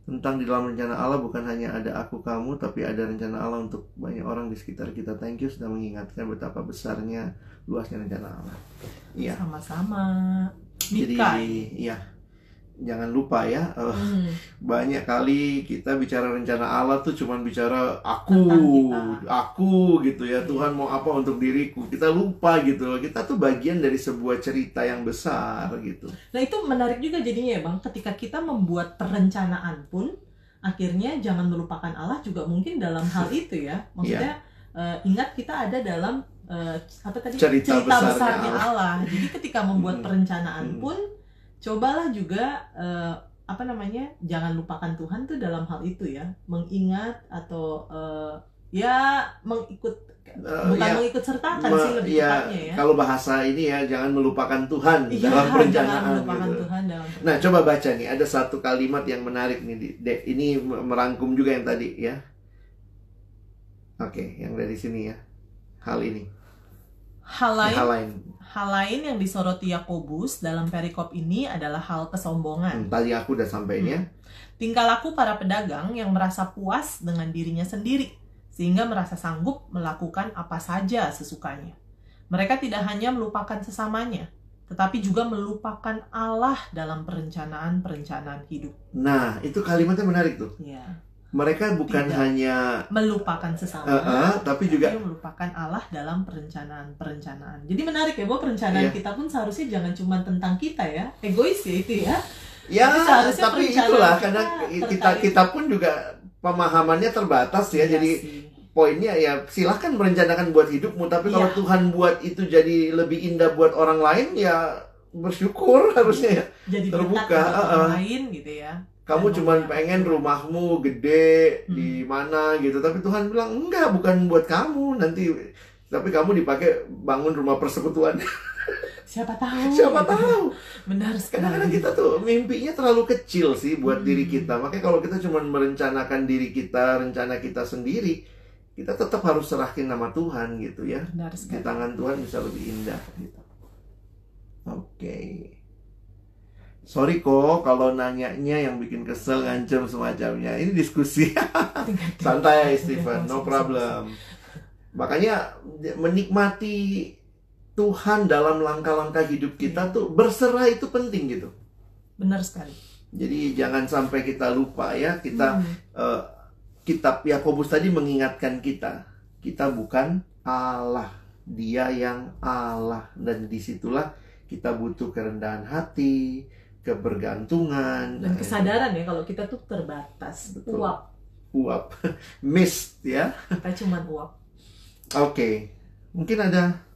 tentang di dalam rencana Allah bukan hanya ada aku kamu, tapi ada rencana Allah untuk banyak orang di sekitar kita. Thank you sudah mengingatkan betapa besarnya luasnya rencana Allah. Iya. Sama-sama. Jadi, iya. Jangan lupa ya, eh, Hmm. banyak kali kita bicara rencana Allah tuh cuman bicara aku, aku gitu ya. Tuhan mau apa untuk diriku. Kita lupa gitu loh. Kita tuh bagian dari sebuah cerita yang besar gitu. Nah itu menarik juga jadinya ya bang, ketika kita membuat perencanaan pun, akhirnya jangan melupakan Allah juga mungkin dalam hal itu ya. Maksudnya eh, ingat kita ada dalam eh, apa tadi Cerita besarnya besarnya Allah. Allah. Jadi ketika membuat Hmm. perencanaan Hmm. pun, cobalah juga eh, apa namanya, jangan lupakan Tuhan tuh dalam hal itu ya, mengingat atau eh, ya mengikut bukan ya, mengikut sertakan me- sih lebih ya, tepatnya ya. Kalau bahasa ini ya jangan melupakan Tuhan Iya, dalam jangan perencanaan melupakan gitu. Tuhan dalam Nah, coba baca nih. Ada satu kalimat yang menarik nih. Dek. Ini merangkum juga yang tadi ya. Oke, yang dari sini ya. Hal ini. Hal lain Hal lain. Hal lain yang disoroti Yakobus dalam perikop ini adalah hal kesombongan. Hmm, tadi aku udah sampaikan ya. Tingkah laku para pedagang yang merasa puas dengan dirinya sendiri, sehingga merasa sanggup melakukan apa saja sesukanya. Mereka tidak hanya melupakan sesamanya, tetapi juga melupakan Allah dalam perencanaan-perencanaan hidup. Nah, itu kalimatnya menarik tuh. Ya. Mereka bukan Tidak. hanya melupakan sesama eh, eh, tapi juga melupakan Allah dalam perencanaan-perencanaan. Jadi menarik ya bahwa perencanaan Iya. kita pun seharusnya jangan cuma tentang kita ya, egois ya itu ya. ya Tapi tapi itulah kita karena kita terkait. kita pun juga pemahamannya terbatas ya Iya jadi sih. poinnya ya silahkan merencanakan buat hidupmu tapi kalau Iya. Tuhan buat itu jadi lebih indah buat orang lain ya bersyukur harusnya ya jadi terbuka, orang eh. lain gitu ya. Kamu cuman memuliakan pengen rumahmu gede Hmm. di mana gitu tapi Tuhan bilang enggak bukan buat kamu nanti tapi kamu dipakai bangun rumah persekutuan Siapa tahu? siapa tahu Benar sekali. kadang-kadang kita tuh mimpinya terlalu kecil sih buat Hmm. diri kita makanya kalau kita cuma merencanakan diri kita rencana kita sendiri kita tetap harus serahin nama Tuhan gitu ya Benar di sekali. tangan Tuhan bisa lebih indah gitu. Oke. Sorry kok kalau nanyanya yang bikin kesel ngancem semacamnya. Ini diskusi santai Stephen, no problem. Makanya menikmati Tuhan dalam langkah-langkah hidup kita tuh berserah itu penting gitu. Benar sekali. Jadi jangan sampai kita lupa ya kita Hmm. eh, kitab Yakobus tadi mengingatkan kita, kita bukan Allah, Dia yang Allah dan di situlah kita butuh kerendahan hati, kebergantungan, Dan eh, kesadaran ya kalau kita tuh terbatas, Betul. uap. uap, mist ya. Kita cuman uap. Oke, mungkin ada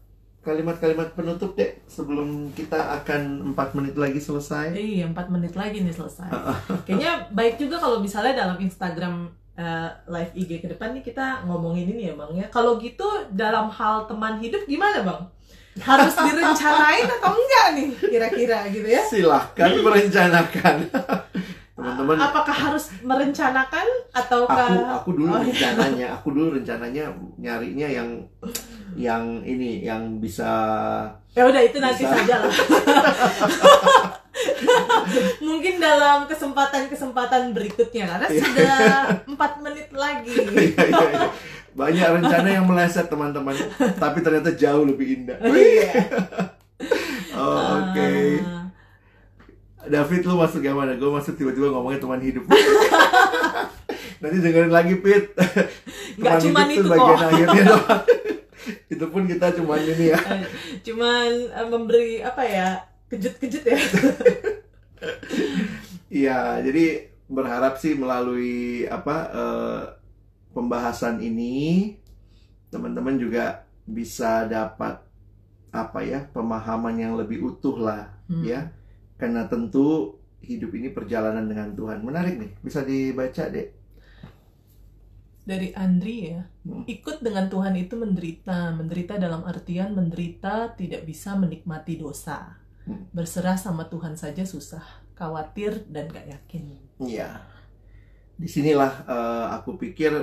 kalimat-kalimat penutup deh sebelum kita akan empat menit lagi selesai. Iya, empat menit lagi nih selesai. Kayaknya baik juga kalau misalnya dalam Instagram eh, live IG ke depan nih kita ngomongin ini ya bang ya. Kalau gitu dalam hal teman hidup gimana bang? Harus direncanain atau enggak nih kira-kira gitu ya? Silahkan merencanakan, teman-teman. Apakah harus merencanakan ataukah aku aku dulu Oh, iya. rencananya aku dulu rencananya nyarinya yang yang ini yang bisa ya udah itu nanti Bisa. saja lah. Mungkin dalam kesempatan-kesempatan berikutnya karena Iya. sudah empat menit lagi. Iya, iya, iya. banyak rencana yang meleset teman-teman tapi ternyata jauh lebih indah Iya. oh, oke Ah. David lu masuk yang mana gue masuk tiba-tiba ngomongnya teman hidup nanti dengerin lagi Pit Teman cuman hidup itu tuh bagian kok. akhirnya doang itu pun kita cuman ini ya Eh, cuman eh, memberi apa ya kejut-kejut ya Iya, jadi berharap sih melalui apa eh, pembahasan ini teman-teman juga bisa dapat apa ya pemahaman yang lebih utuh lah Hmm. ya. Karena tentu hidup ini perjalanan dengan Tuhan. Menarik nih, bisa dibaca deh. dari Andri ya Hmm. ikut dengan Tuhan itu menderita menderita dalam artian menderita tidak bisa menikmati dosa Hmm. berserah sama Tuhan saja susah khawatir dan gak yakin Iya. Di sinilah eh, aku pikir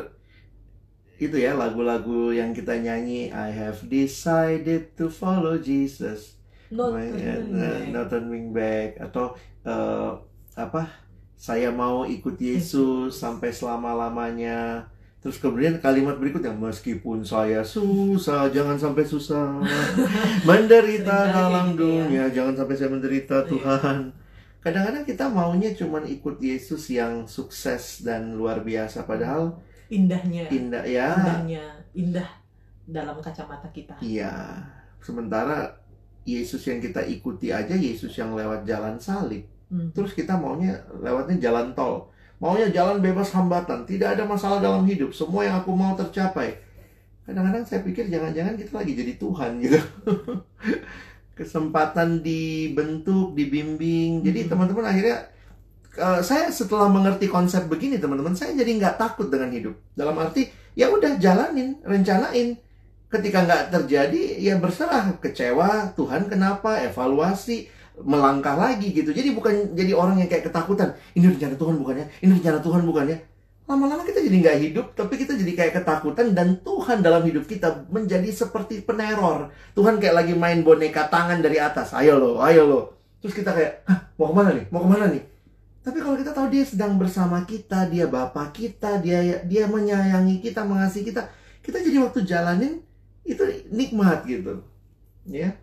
itu ya lagu-lagu yang kita nyanyi I have decided to follow Jesus. not My- turning uh, back. not turning back atau eh, apa saya mau ikut Yesus sampai selama lamanya terus kemudian kalimat berikutnya meskipun saya susah jangan sampai susah menderita dalam gitu ya. dunia jangan sampai saya menderita Iya. Tuhan kadang-kadang kita maunya cuman ikut Yesus yang sukses dan luar biasa padahal indahnya. Indah ya. Indahnya indah dalam kacamata kita. Iya. Sementara Yesus yang kita ikuti aja Yesus yang lewat jalan salib. Hmm. terus kita maunya lewatnya jalan tol. Maunya jalan bebas hambatan. Tidak ada masalah dalam hidup. Semua yang aku mau tercapai. Kadang-kadang saya pikir jangan-jangan kita lagi jadi Tuhan gitu. Kesempatan dibentuk dibimbing. Jadi Mhm. teman-teman akhirnya eh, saya setelah mengerti konsep begini teman-teman saya jadi nggak takut dengan hidup. Dalam arti ya udah jalanin rencanain. Ketika nggak terjadi ya berserah. Kecewa Tuhan kenapa? Evaluasi melangkah lagi gitu. Jadi bukan jadi orang yang kayak ketakutan. Ini rencana Tuhan bukannya? Ini rencana Tuhan bukannya? Lama-lama kita jadi nggak hidup tapi kita jadi kayak ketakutan dan Tuhan dalam hidup kita menjadi seperti peneror. Tuhan kayak lagi main boneka tangan dari atas. Ayo lo ayo lo. Terus kita kayak Hah, mau ke mana nih? Mau ke mana nih tapi kalau kita tahu dia sedang bersama kita dia bapak kita dia dia menyayangi kita mengasihi kita kita jadi waktu jalanin itu nikmat gitu ya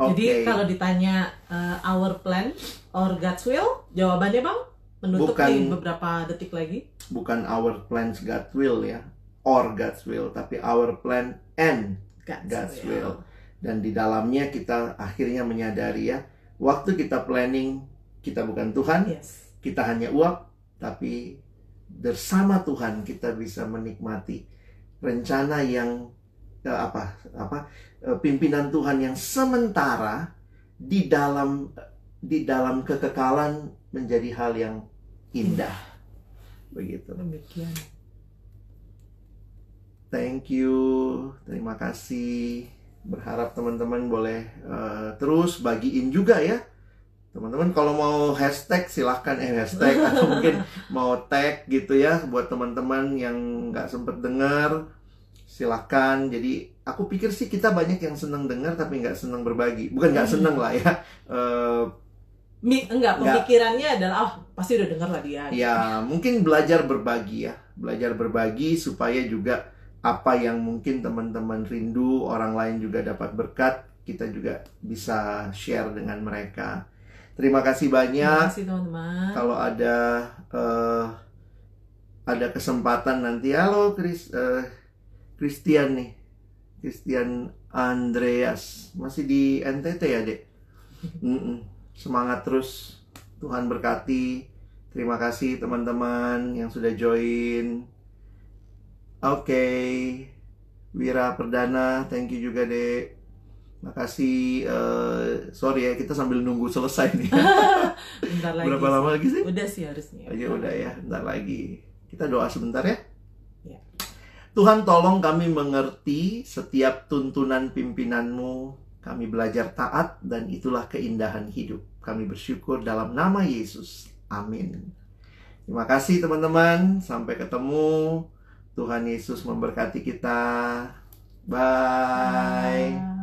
jadi Oke. kalau ditanya uh, our plan or God's will jawabannya bang Menutup Bukan- nih beberapa detik lagi. bukan our plans God will ya or God's will tapi our plan and God's, God's will. dan di dalamnya kita akhirnya menyadari ya waktu kita planning kita bukan Tuhan Yes. kita hanya uap tapi bersama Tuhan kita bisa menikmati rencana yang eh, apa apa eh, pimpinan Tuhan yang sementara di dalam di dalam kekekalan menjadi hal yang indah begitu Demikian. Thank you, terima kasih. Berharap teman-teman boleh eh, terus bagiin juga ya. Teman-teman kalau mau hashtag silahkan eh hashtag atau mungkin mau tag gitu ya buat teman-teman yang nggak sempet dengar silahkan. Jadi aku pikir sih kita banyak yang seneng dengar tapi nggak seneng berbagi. Bukan nggak seneng lah ya. Eh, Mi, enggak, Enggak. pemikirannya adalah oh pasti udah denger lah dia. Ya, mungkin belajar berbagi ya. Belajar berbagi supaya juga apa yang mungkin teman-teman rindu, orang lain juga dapat berkat, kita juga bisa share dengan mereka. Terima kasih Terima banyak. kasih teman-teman. Kalau ada eh, ada kesempatan nanti, halo Chris, eh, Christian nih, Christian Andreas, masih di NTT ya dek? Mm-mm. Semangat terus, Tuhan berkati. Terima kasih teman-teman yang sudah join. Oke, Wira Perdana, thank you juga dek. Makasih, eh, sorry ya kita sambil nunggu selesai nih. Bentar lagi. Berapa lama lagi sih? Udah sih harusnya. Aja udah ya, bentar lagi. Kita doa sebentar ya. Ya. Tuhan tolong kami mengerti setiap tuntunan pimpinanmu. Kami belajar taat dan itulah keindahan hidup. Kami bersyukur dalam nama Yesus. Amin. Terima kasih teman-teman. Sampai ketemu. Tuhan Yesus memberkati kita. Bye. Bye.